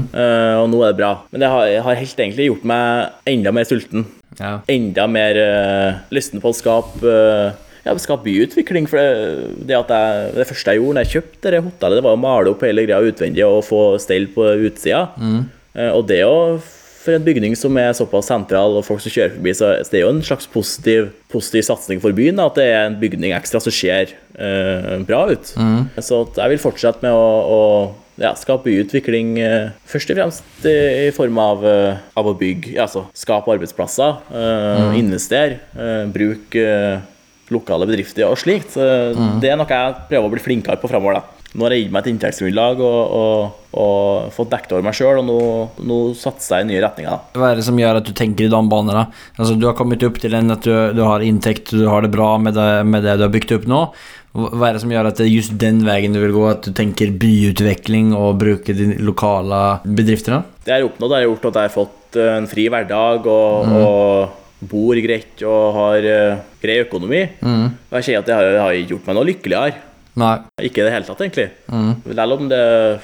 og nå er det bra. Men det har, har helt egentlig gjort meg enda mer sulten. Ja. enda mer uh, lysten på å skape uh, ja, skal byutvikling. For det, det, jeg, det første jeg gjorde når jeg kjøpte det hotellet, det var å male opp hele greia utvendig og få stell på utsida. Eh, og det å for en bygning som er såpass sentral og folk som kjører forbi, så så det er jo en slags positiv, positiv satsing for byen. At det er en bygning ekstra som ser eh, bra ut. Så at jeg vil fortsette med å, å ja, skape byutvikling eh, først og fremst i, i form av, eh, av å bygge, ja, altså skape arbeidsplasser, eh, investere, eh, bruke eh, lokale bedrifter og slikt. Så Det er noe jeg prøver å bli flinkere på framover. Nå har jeg gitt meg et inntektsgrunnlag og, og, og fått dekket over meg sjøl, og nå, nå satser jeg i nye retninger. da. Hva er det som gjør at du tenker i de Da? Altså, du har kommet opp til en at du, du har inntekt, du har det bra med det, med det du har bygd opp nå. Hva er det som gjør at det er just den veien du vil gå? at du tenker byutvikling og bruke de lokale bedriftene? Det jeg har oppnådd, har gjort at jeg har fått eh, en fri hverdag og, og bor greit og har eh, grei økonomi. Og jeg sier at det har, det har gjort meg noe lykkeligere. Nej. Ikke i det hele tatt, egentlig. Selv om det,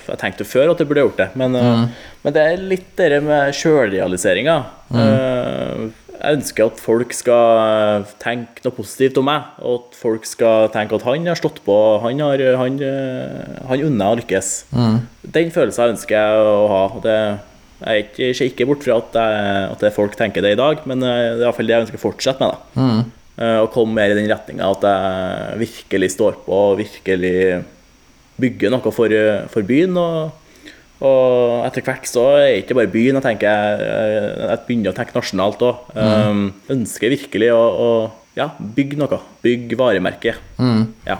jeg tenkte før at jeg burde gjort det. Men, mm. men det er litt det med sjølrealiseringa. Mm. jeg ønsker at folk skal eh, tenke noe positivt om meg, og at folk skal tenke at han har stått på, han, har, han, eh, han unner å lykkes. Den følelsen ønsker jeg å ha. Det, jeg ser ikke bort fra at, jeg, at det folk tenker det i dag, men eh, det er iallfall det jeg ønsker å fortsette med. da. Eh, Og komme mer i den retninga at jeg virkelig står på og virkelig bygger noe for, eh, for byen. Og, og etter hvert så er det ikke bare byen. Jeg tenker jeg, begynner å tenke nasjonalt òg. Ønsker virkelig å, å ja, bygge noe. Bygge varemerke. Ja.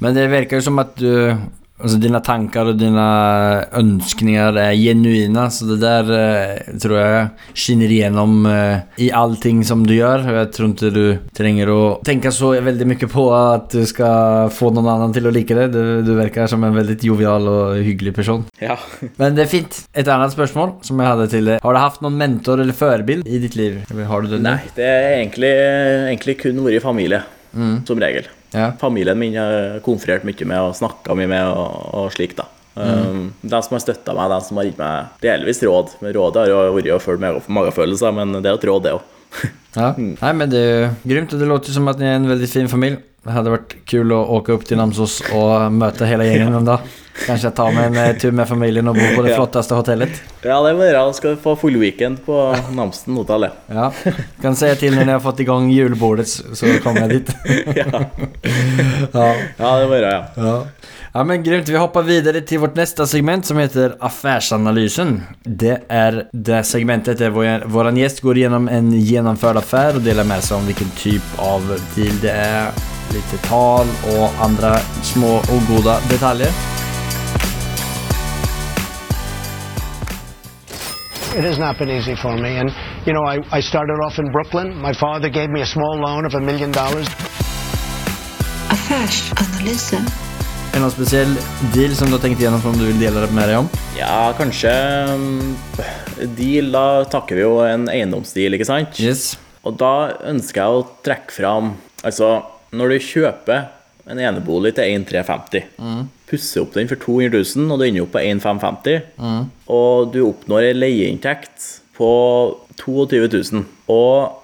Men det virker som at du Alltså dina tankar och dina önskningar är genuina så det där eh, tror jag skinner igenom eh, i allting som du gör. Jeg Jag tror inte du trenger att tänka så väldigt mycket på att du ska få någon annan till att lika det. Du, du verkar som en väldigt jovial och hygglig person. Ja. Men det är fint. Ett annat spørsmål som jag hade till dig. Har du haft någon mentor eller förebild i ditt liv? Eller har du det? Nei, det er egentlig, egentlig kun vært familie, som regel. Ja. Familien min har konferert mye med og snakka mye med og, og slik, da. Um, de som har støtta meg, de som har gitt meg delvis råd. Men rådet har jo vært å følge med magefølelser, men det er et råd, det òg. Ja. Nei, men det er jo grymt og det låter som at det er en veldig fin familj. Det hadde vært kul å åke opp til Namsos og møte hele gjengen en dag. Kanskje ta med en eh, tur med familien og bo på det flotteste hotellet. Ja, det må dere. Skal få full weekend på Namsen hotell. ja. Kan si til når jeg har fått i julbordet så så kommer jeg dit. Ja. Ja. ja, det må dere, ja. Ja. ja men grymt, vi hopper videre til vårt neste segment som heter Affærsanalysen. Det er det segmentet der vår, våran gjest går gjennom en gjennomført affær og deler med seg om vilken typ av deal det är, lite tal och andra små ogoda detaljer. It has not been easy for me. And, you know, I, I started off in Brooklyn. My father gave me a small loan of a million dollars. Affärsanalysen. Är det någon speciell deal som du har tänkt igenom som du vill dela med dig om? Ja, kanskje um, Deal, da takker vi jo en eiendomsdeal, ikke sant? Yes. Og da ønsker jeg å trekke fram Altså, når du kjøper en enebolig til 1350, pusser opp den for 200 000, og du ender opp på 1550, og du oppnår en leieinntekt på 22 000, og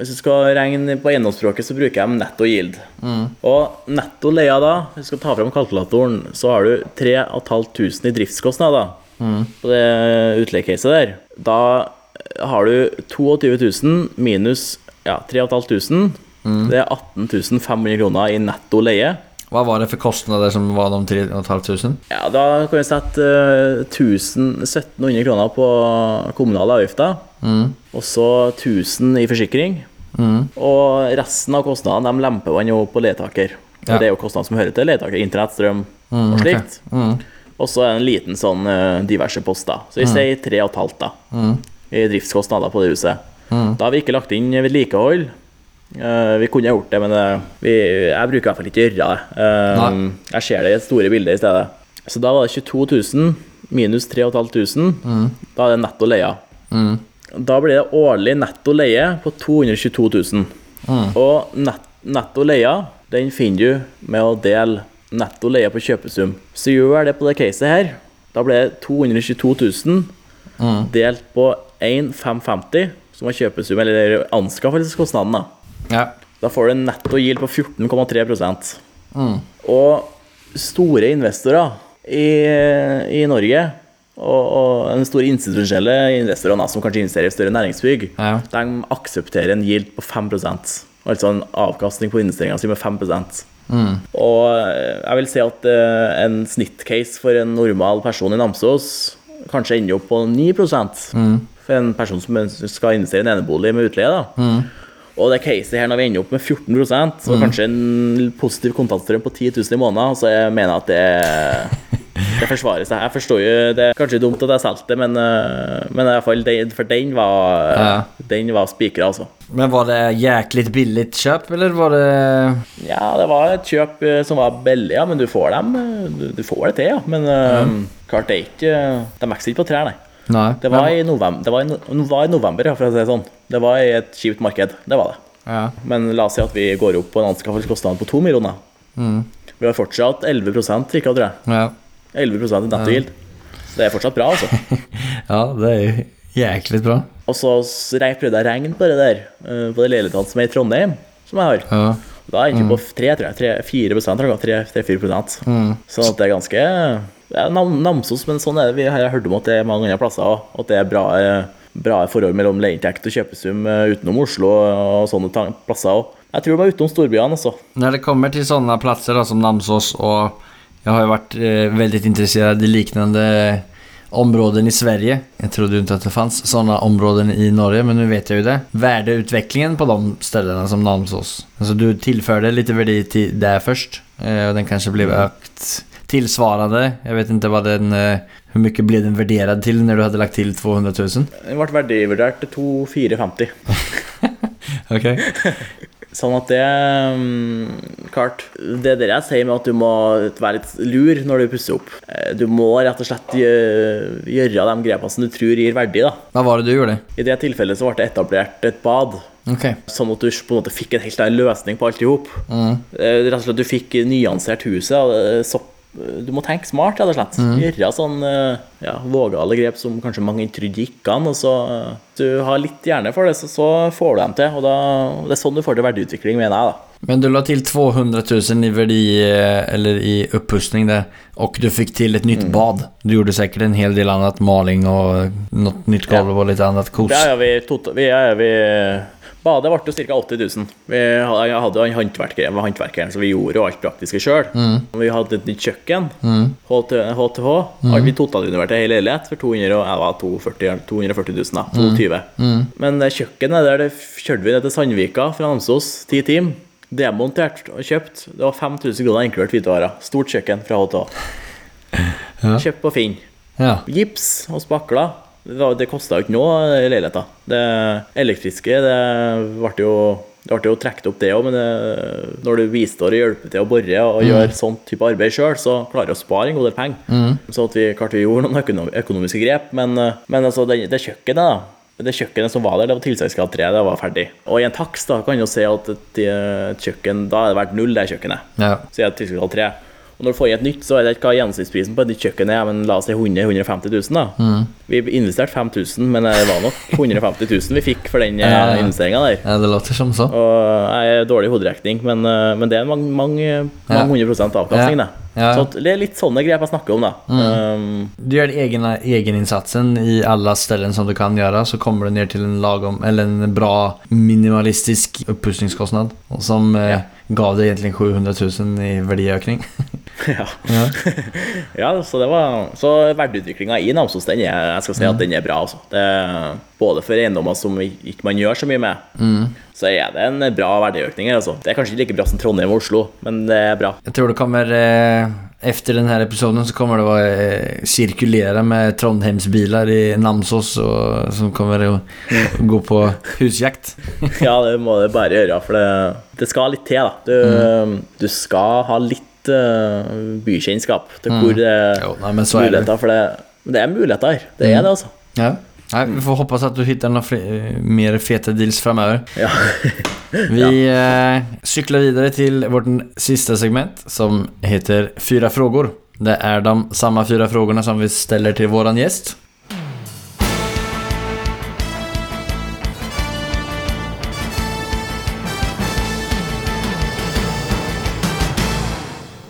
hvis du skal regne på eiendomsspråket, så bruker jeg netto yield. Og netto leia da, hvis du skal ta fram kalkulatoren, så har du 3500 i driftskostnader på det utleiecaset der. Da har du 22 000 minus ja, 3500. Det er 18 500 kroner i netto leie. Hva var det for kostnader som var de 3 500? Ja, da kan vi sette eh, 1000 1700 kroner på kommunale avgifter. Og så 1000 i forsikring. Og resten av kostnadene de lemper man jo på leietaker. Ja. Det er jo kostnader som hører til leietaker. Internett, strøm og slikt. Og så er det en liten sånn eh, diverse poster. Så vi sier 3,5 da, i driftskostnader på det huset. Da har vi ikke lagt inn vedlikehold. Eh, vi kunne gjort det, men eh, vi, jeg bruker i hvert fall ikke å gjøre det. Eh, jeg ser det i et store bilde i stedet. Så da var det 22 000 minus 3500. Da er det netto leia. Da blir det årlig netto leie på 222 000. Og net, netto leie, den finner du med å dele netto leie på kjøpesum. Så gjør det på det caset her. Da blir det 222 000 delt på 1,550, som var kjøpesum, eller anskaffelseskostnaden. da. Ja. Da får du en netto yield på 14,3 mm. Og store investorer i, i Norge, og, og den store institusjonelle investorene som kanskje investerer i større næringsbygg, Ja. de aksepterer en yield på 5% Altså en avkastning på investeringa si med 5 Og eh, jeg vil si at eh, en snittcase for en normal person i Namsos kanskje ender opp på 9 mm. for en person som skal investere i en enebolig med utleie. da. Og det caset her, når vi ender opp med 14% mm. kanskje en positiv kontantstrøm på 10 000 i måneden, så jeg mener at det, det forsvarer seg. Jeg forstår jo Det er kanskje dumt at jeg solgte det, men, eh, men i hvert fall, den- for den var, Ja. den var spikra, altså. Men var det jæklig billigt kjøp, eller var det... Ja, det var et kjøp eh, som var billig, ja, men du får dem eh, Du, du får det til, ja. Men mm. klart det er ikke De vokser ikke på trær, nei. Nej. Det var i november, det var i, var i november ja, for å si det sånn. Det var i et kjipt marked. Det var det. Ja. Men la oss si at vi går opp på en anskaffelseskostnad på to millioner. Vi har fortsatt 11 trykka, tror jeg. Ja. 11% i nettogild. Ja. Så det er fortsatt bra, altså. ja, det er jo jæklig bra. Og så prøvde jeg å regne på det der, eh, på det leiligheten som er i Trondheim, som jeg har. Ja. Da er jeg ikke på 3, tror jeg. 4% tror jeg. 3-4 Sånn at det er ganske Namsos, men sånn er det. Vi har hørt om at det er mange andre plasser òg. At det er bra, eh, bra forhold mellom leieinntekt og kjøpesum eh, utenom Oslo og sånne plasser òg. Jeg tror det var utenom storbyene, altså. Når det kommer til sånne plasser da, som Namsos og jeg har jo vært eh, veldig interessert i lignende områden i Sverige. Jeg trodde jo ikke at det fanns sånne områder i Norge, men nå vet jeg jo det. Verdiutviklingen på de stedene som Namsos. Altså, du tilførte litt verdi til det først, eh, og den kanskje blev ökt tillsvarande. Jag vet inte vad den, Hvor hur mycket blev den värderad till när du hade lagt till 200 000? Den ble verdivurdert til 2450. Okej. Sånn at det mm, Klart. Det er det jeg sier med at du må være litt lur når du pusser opp. Eh, Du må rett og slett gjø- gjøre de grepene som du tror gir verdi. da. Hva var det du gjorde? I det tilfellet så ble det etablert et bad. Okay. Sånn at du på en måte fikk en helt annen løsning på alt i hop. Mm. Rett og slett du fikk nyansert huset. eh, Så du må tenke smart, rett og slett. Gjøre sånn eh, ja, vågale grep som kanskje mange trodde gikk an. Og så eh, du har litt hjerne for det, så, så får du dem til. Og da, det er sånn du får til verdiutvikling, mener jeg. da. Men du la til 200 000 i verdi, eh, eller i oppussing där. og du fikk til et nytt bad. Du gjorde sikkert en hel del annet, maling og noe nytt gulv og litt annet kos. Det er vi, vi, er, vi Badet ble jo ca. 80 000. Vi hadde, jo en håndverker, håndverkeren, så vi gjorde jo alt praktiske sjøl. Vi hadde et nytt kjøkken. mm. HTH. Mm. Vi totalrenoverte hele leilighet for 200, og- jeg var 240, 240 000. Da, 220 Men kjøkkenet der det kjørte vi ned til Sandvika fra Namsos, ti timer. Demontert og kjøpt. Det var 5000 kroner inkludert hvitevarer. Stort kjøkken fra HTH. Kjøpt på Finn. Ja. Gips og spakler. Det, det kosta jo ikke noe i leiligheta. Det elektriske, det ble jo det ble jo trukket opp, det òg, men det, når du bistår og hjelper til å bore og gjør sånn type arbeid sjøl, så klarer du å spare en god del penger. Så at vi klart vi gjorde noen økonomiske grep, men, eh, men altså, det, det kjøkkenet, da. Det kjøkkenet som var der, det var tilsatsgrad 3, det var ferdig. Og i en takst da kan du si at et, kjøkken, da er det verdt null, det kjøkkenet. Ja. Så er det tilsatsgrad 3. Og når du får i et nytt, så er det ikke hva gjennomsnittsprisen på et nytt kjøkken er, men la oss si 100 150 000, da. Vi investerte 5000, men det var nok 150 000 vi fikk for den Ja, ja. investeringa der. ja, det låter som så. Og jeg er dårlig i hoderekning, men, eh, men det er mange, mange, mange hundre prosent avkastning, Ja. det. Ja. Så det er litt sånne grep jeg snakker om, da. Um, Du gjør egeninnsatsen egeninsatsen i alle ställen som du kan gjøre, så kommer du ned til en lagom, eller en bra minimalistisk oppussingskostnad. Som eh, gav det egentlig 700 000 i verdiøkning? ja. Ja. så det var Så verdiutviklinga i Namsos, den er, jeg skal si at den er bra, altså. Det, både for eiendommer som ikke man gjør så mye med, så er det en bra verdiøkning her, altså. Det er kanskje ikke like bra som Trondheim og Oslo, men det er bra. Jeg tror det kommer, eh, efter den här episoden så kommer det vara eh, cirkulera med Trondheimsbilar i Namsos och, som kommer att gå på husjakt. Ja, det må det bare gjøre, for det, det skal litt til, da. Du, du skal ha litt uh, bykjennskap til hvor det er Jo, nei, men så er det. muligheter, for det, det er muligheter. Det er det, altså. Ja. Nej, vi får hoppas att du hittar några fler, mer feta deals framöver. Ja. Vi eh, cyklar vidare till vårt sista segment som heter Fyra frågor. Det är de samma fyra frågorna som vi ställer till våran gäst.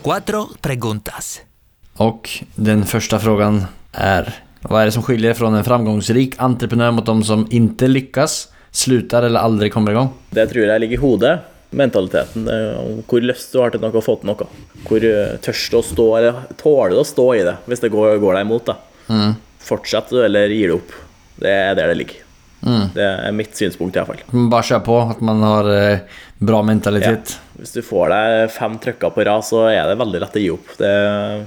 Cuatro preguntas. Och den första frågan är Vad är det som skiljer från en framgångsrik entreprenör mot de som inte lyckas, slutar eller aldri kommer i gang? Det tror jeg ligger i hodet. Mentaliteten. er Hvor lyst du har til noe og få til noe. Hvor tørst du å stå, eller tåler du å stå i det hvis det går, går deg imot. da. Fortsetter du, eller gir du opp? Det er der det ligger. Det er mitt synspunkt, iallfall. Bare kjør på, At man har eh, bra mentalitet. Hvis du får deg fem trykker på rad, så er det veldig lett å gi opp. Det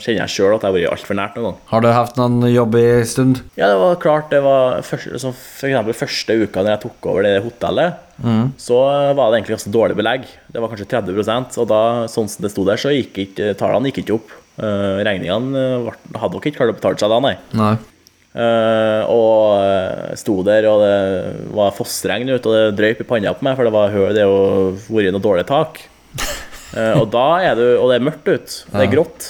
kjenner jeg sjøl at jeg har vært altfor nært noen gang. Har du hatt noen jobb en stund? Ja, det var klart det var første, så For eksempel første uka når jeg tok over det hotellet, så var det egentlig ganske dårlig belegg. Det var kanskje 30% og da, sånn som det sto der, så gikk ikke tallene gikk ikke opp. Uh, regningene hadde nok ikke klart å betale seg da, nei. Nej. Eh, og eh, sto der, og det var fossregn ute, og det drøyp i panna på meg, for det var høl, det har vært noe dårlig tak. Uh, og da er du Og det er mørkt ute, det er grått.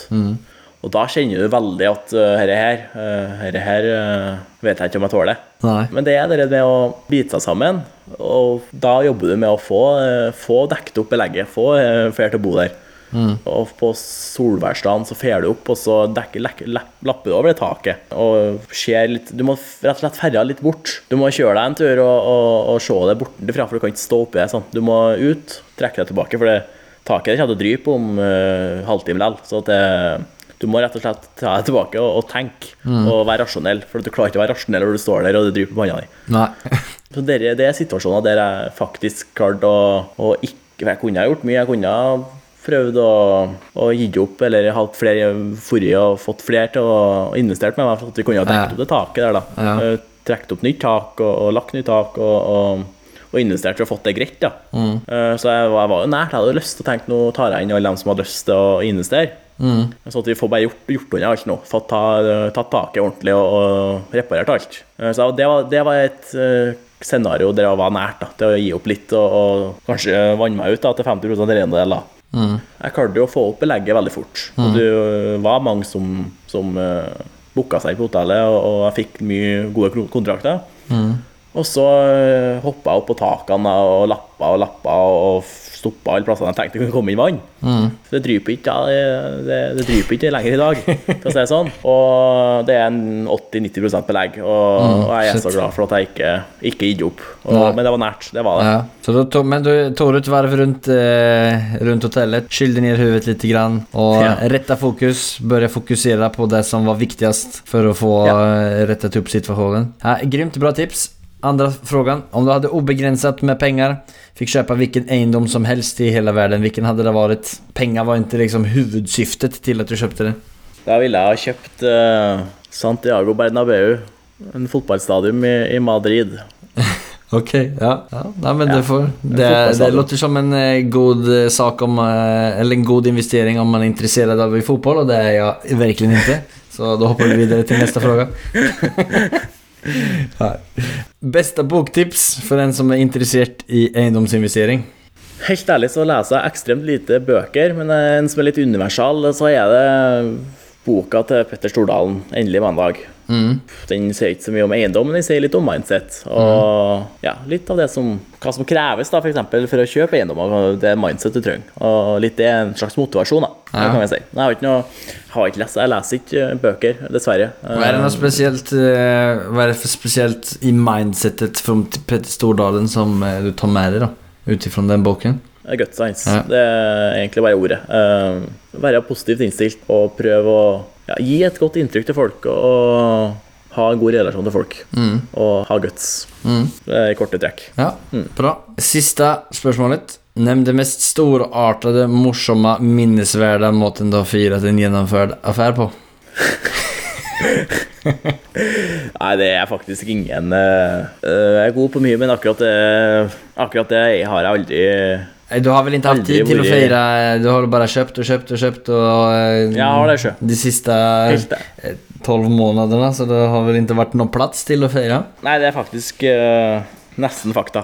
Og da kjenner du veldig at uh, herre her, uh, herre her vet jeg ikke om jeg tåler. Nei. Men det er det med å bite seg sammen, og da jobber du med å få, uh, få dekket opp belegget, få uh, flere til å bo der. Og på solværsdagen så fer du opp, og så dekker, lek, lepp- lapper du over det taket. Og ser litt Du må rett og slett ferja litt bort. Du må kjøre deg en tur og, og, og se det bortenfra, for du kan ikke stå oppi det sånn. Du må ut, trekke deg tilbake, for det taket kommer til å drype om uh, halvtime likevel. Så det, du må rett og slett ta deg tilbake og, og tenke og være rasjonell. For at du klarer ikke å være rasjonell når du står der og det dryper på hånda di. Så det, det er situasjoner der jeg faktisk klarte å, å ikke Jeg kunne ha gjort mye. Jeg kunne ha prøvd å, å gi opp, eller hatt flere forrige og fått flere til å investere med meg, for at vi kunne ha dekket opp det taket der, da. Ja. Eh, Trukket opp nytt tak og, og lagt nytt tak og, og, og investert for å fått det greit, da. Mm. Eh, Så jeg var, jeg var jo nært. Jeg hadde lyst til å tenke nå tar jeg inn alle dem som hadde lyst til å investere. Mm. Så at vi får bare gjort, gjort unna alt nå. Fått ta, tatt taket ordentlig og, og reparert alt. Eh, Så det var, det var et eh, scenario der jeg var nært da, til å gi opp litt og, og kanskje vanne meg ut da, til 50 rendel. Mm. Jeg klarte jo å få opp belegget veldig fort. Og det eh, var mange som, som uh, booka seg på hotellet, og, og jeg fikk mye gode kontrakter. kontrakter. Og så uh, hoppa jeg opp på takene og lappa og lappa og stoppa alle plassene jeg tenkte det kunne komme inn vann. Så det dryper ikke, ja, det, det, dryper ikke lenger i dag, for å si det sånn. Og det er en 80-90 belegg, og, og jeg er så glad for at jeg ikke, ikke gitt opp. Og, men det var nært. Det var det. Ja. Så du tog, men du tok ett varv runt, eh, rundt hotellet, skylde ned huvudet litt grann og Ja. retta fokus, börja fokusere på det som var viktigst for å få Ja. rettet opp situasjonen. Ja, grymt bra tips. Andra frågan. Om du hade obegränsat med pengar, fick köpa vilken egendom som helst i hela världen, vilken hade det varit? Pengar var inte liksom huvudsyftet till att du köpte det. Da ville jeg ha kjøpt uh, Santiago Bernabeu, en fotballstadion i, i Madrid. Okej, ja. ja. Nej, men Ja, det, får, det, det låter som en eh, god eh, sak om, eh, eller en god investering om man är intresserad av fotboll och det är jag verkligen inte. Så då hoppar vi vidare till nästa fråga. Bästa boktips for den som er interessert i eiendomsinvestering? Helt ærlig så leser jeg ekstremt lite bøker, men en som er litt universal, så er det boka til Petter Stordalen, 'Endelig mandag'. Den sier ikke så mye om eiendom, men den sier litt om mindset. Og ja, litt av det som, hva som kreves da, for, eksempel, for å kjøpe eiendom. Det er mindset du trenger. Og litt det er en slags motivasjon, da, Ja. kan jeg si. Jeg har ikke noe, har ikke lest, jeg leser ikke eh, bøker, dessverre. Hva er det noe spesielt, hva er det for spesielt i mindsetet fra Petter Stordalen som eh, du tar med deg da, ut Utifrån den boken? Science. Ja. Det er egentlig bare ordet. Eh, være positivt innstilt og prøve å ja, gi et godt inntrykk til folk og, ha en god relasjon til folk. Og ha guts. Er i korte trekk. Ja, bra. Siste spørsmålet. Nevn det mest storartede, morsomme, minnesverdige måten du har feiret en gjennomført affære på. Nei, det er faktisk ingen eh, eh, Jeg er god på mye, men akkurat det, akkurat det har jeg aldri Du har väl inte haft tid till att feire fira? Du har bara köpt och köpt och köpt och... eh, Ja, det sjö. De sista det. eh, 12 månaderna, så det har väl inte varit någon plats till att fira? Nei, det er faktisk uh, nesten fakta.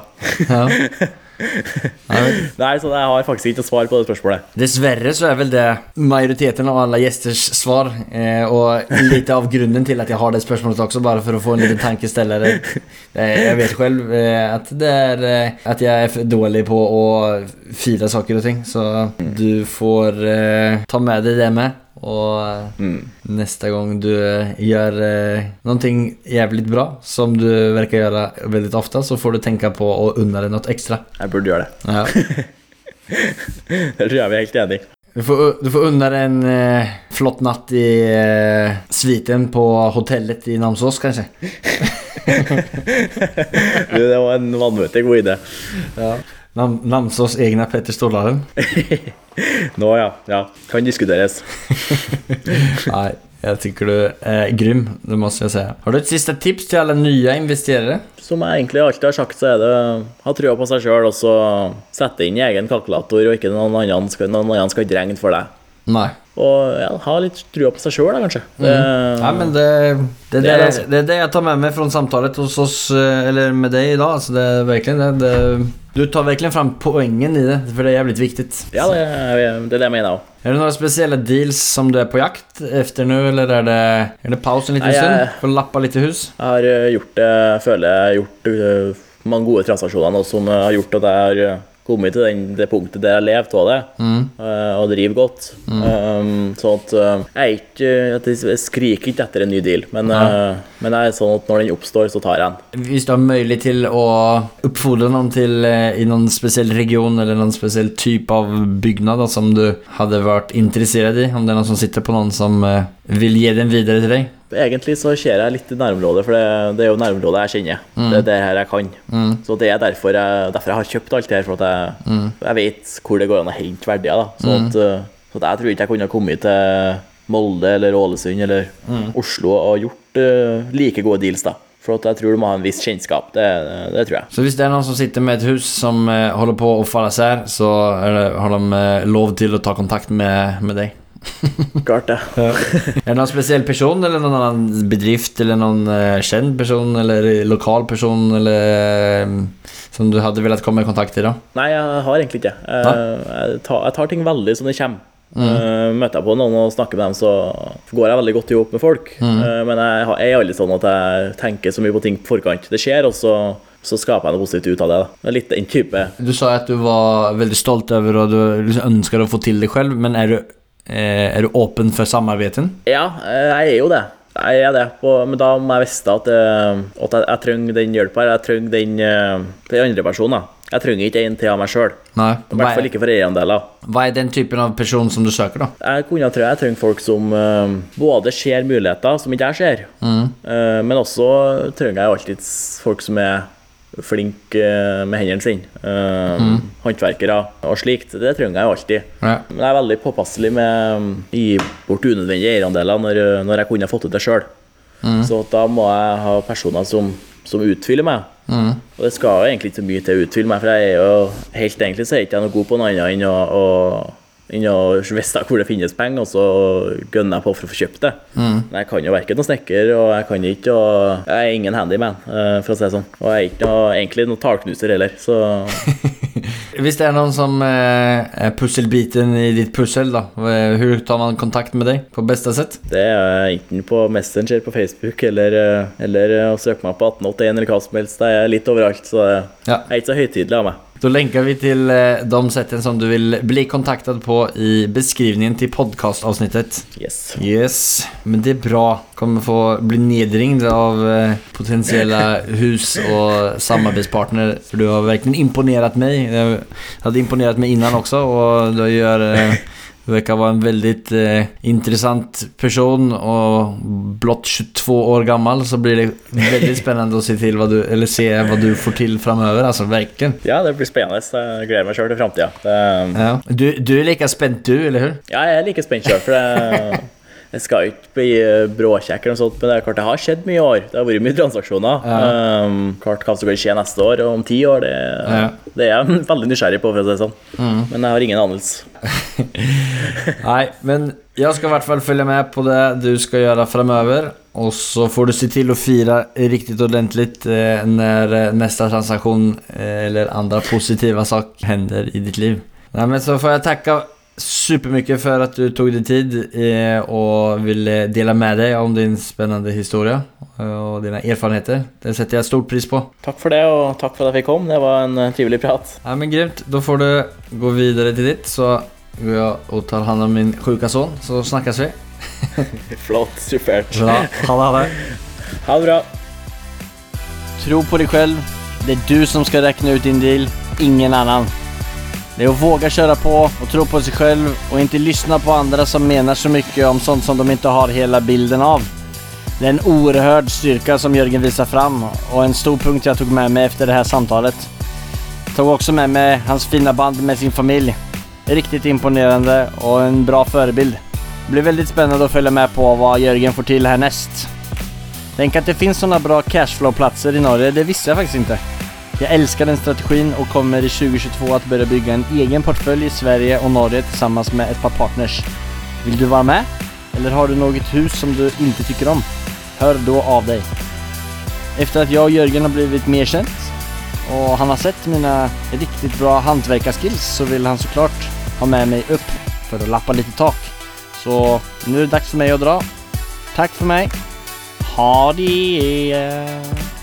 Ja. Nei, så jeg har faktisk ikke noe svar på det spørsmålet. Dessverre så er vel det majoriteten av alle gjesters svar eh, litt lite av grunnen til at jeg har det spørsmålet også, bare for å få en liten tankesteller. jeg vet selv eh, är eh, att jag är för på å file saker og ting så du får eh, ta med deg det med och mm. neste gang du eh, noen eh, jævlig jävligt bra som du virker å gjøre veldig ofte, så får du tenke på å unne deg noe ekstra. Jeg burde gjøre det. Ja. Det tror jeg vi er helt enige. Du får, du får unne deg en eh, flott natt i eh, sviten på hotellet i Namsos kanskje. Du, Det var en vanvittig god idé. Ja. Nam Namsos egna Petter Stordalen. Nå, ja. ja. Kan diskuteres. Nei, jeg tycker du er grym, det må jeg si. Har du et siste tips til alle nye investerere? Som jeg egentlig alltid har sagt, så er det ha trua på seg sjøl og så sette inn egen kalkulator, og ikke noen annen skal, noen annen skal ikke regne for deg. Nei. Og ja, ha litt trua på seg sjøl, kanskje. kanskje. Det, Nei, men det, det, Det är det, jag tar med mig från samtale hos oss, eh, eller med deg i dag. Altså, det er virkelig det, det. Du tar virkelig fram poengen i det, for det er jävligt viktigt. ja, det, er- det er det mener også Är det några speciella deals som du är på jakt efter nu eller är det, är det paus en liten stund? For å lappe litt i hus? Jeg har eh, gjort det, føler jeg har gjort eh, mange gode transaksjoner nå som har gjort at jeg har eh, kommet til den, det punktet der jeg lever av det, eh, og driver godt. Um, sånn at eh, jeg ikke Jeg skriker ikke etter en ny deal, men, uh, men jeg er sånn at når den oppstår, så tar jeg den. Hvis du har mulighet til å oppfordre noen til i noen spesiell region eller noen spesiell type av byggnad som du hadde vært interessert i. Om det er noen som sitter på noen som vil gi ge den videre til dig. Egentlig så ser jeg litt i nærområdet, for det, det er jo nærområdet jeg kjenner. Det er det her jeg kan. Så det er derfor jeg, derfor jeg har kjøpt alt det her, for at jeg, jeg vet hvor det går an å hente verdier. da. Så, at, uh, så at jeg tror ikke jeg kunne kommet til Molde eller Ålesund eller Oslo og gjort uh, like gode deals, da. For at jeg tror du må ha en viss kjennskap. Det, det tror jeg. Så hvis det er noen som sitter med et hus som eh, holder på å falle sær, så er det, har de eh, lov til å ta kontakt med, med deg? Klart det. Er det noen spesiell person, eller noen annen bedrift, eller noen eh, kjent person, eller lokal person, eller eh, som du hadde villet komme i kontakt da? Nei, jeg har egentlig ikke det. Jeg, tar, jeg tar ting veldig som det kommer. Mm. møter jeg på noen og snakker med dem, så går jeg veldig godt i hop med folk. Mm. men jeg, jeg er aldri sånn at jeg tenker så mye på ting på forkant. Det skjer, og så, så skaper jeg noe positivt ut av det. Da. Litt den type Du sa at du var veldig stolt over og du liksom ønsker å få til det selv, men er du, eh, er du åpen for samarbeidet? Ja, eh, jeg er jo det. Jeg er det, men da må jeg vite at, eh, at jeg, jeg trenger den hjelpa. Jeg trenger den, eh, den andre personen. Jeg trenger ikke en til av meg sjøl. I hvert fall ikke for eierandeler. hva er den typen av person som du søker, da? Jeg kunne tro jeg trenger folk som uh, både ser muligheter som ikke jeg ser, eh, men også trenger jeg alltid folk som er flinke eh, med hendene sine. Mm. Håndverkere og slikt. Det trenger jeg jo alltid. Ja. Men jeg er veldig påpasselig med å gi bort unødvendige eierandeler når, når jeg kunne fått til det Mm. Så da må jeg ha personer som, som utfyller meg. Og det skal jo egentlig ikke så mye til å utfylle meg, for jeg er jo helt egentlig så er jeg ikke noe god på noe annet enn å, enn å vite hvor det finnes penger, og så gønner jeg på for å få kjøpt det. Men jeg kan jo verken noen snekker, og jeg kan ikke og Jeg er ingen handyman, eh, for å si det sånn. Og jeg er ikke noe, egentlig noen tallknuser heller, så Hvis det er noen som eh, er pusselbiten i ditt pussel, da, hvordan tar man kontakt med deg på beste sett? det er enten på Messenger på Facebook eller, eh, eller å søke meg på 1881 eller hva som helst. Jeg er litt overalt, så jeg er ikke så høytidelig av meg. Da länkar vi till eh, de sätten som du vill bli kontaktad på i beskrivningen till podcastavsnittet. Yes. Yes, men det är bra. Kommer få bli nedringd av eh, potentiella hus och samarbetspartner. För du har verkligen imponerat mig. Jeg hade imponerat mig innan också och du gör... Verkar vara en väldigt eh, intressant person och blott 22 år gammal så blir det väldigt spännande att se till vad du, eller se vad du får till framöver. Alltså verkligen. Ja, det blir spennende. Jeg gleder meg sjøl til framtida. Ja. Du, du är lika spänd du, eller hur? Ja, jeg er like spent sjøl, for det, det skal ikke bli eh, bråkjekk eller noe sånt, men det er klart det har skjedd mye i år. Det har vært mye transaksjoner. Um, klart hva som kan skje neste år og om ti år, det, Ja. det er jeg veldig nysgjerrig på, for å si det sånn. Men jeg har ingen anelse. Nei, men jeg skal i hvert fall følge med på det du skal gjøre fremover. Og så får du se til å fire riktig ordentligt eh, når neste transaksjon eh, eller andre positive saker hender i ditt liv. Nei, men så får jeg tacka supermycket för att du tog dig tid Og och ville dela med dig om din spännande historia og dine dina erfarenheter. Det setter jeg stort pris på. Takk for det, og takk for at jeg fikk komme. Det var en eh, trivelig prat. Ja men grymt, Da får du gå videre til ditt så går jeg og tar hand om min sjuka son så snakkes vi. Flott. Supert. Bra, ha det, ha det. Ha det bra. Tro på deg selv. Det er du som skal regne ut din deal, ingen annan. Det är att våga köra på och tro på sig själv och inte lyssna på andra som menar så mycket om sånt som de inte har hela bilden av. Det är en oerhörd styrka som Jörgen visar fram och en stor punkt jag tog med mig efter det här samtalet. Tog också med mig hans fina band med sin familj. Riktigt imponerande och en bra förebild. Det blir väldigt spännande att följa med på vad Jörgen får till härnäst. Tänk att det finns sådana bra cashflow-platser i Norge, det visste jag faktiskt inte. Jag älskar den strategin och kommer i 2022 att börja bygga en egen portfölj i Sverige och Norge tillsammans med ett par partners. Vill du vara med? Eller har du något hus som du inte tycker om? Hör då av dig. Efter att jag och Jörgen har blivit mer känt och han har sett mina riktigt bra hantverkarskills så vill han såklart ha med mig upp för att lappa lite tak. Så nu är det dags för mig att dra. Tack för mig. Ha det!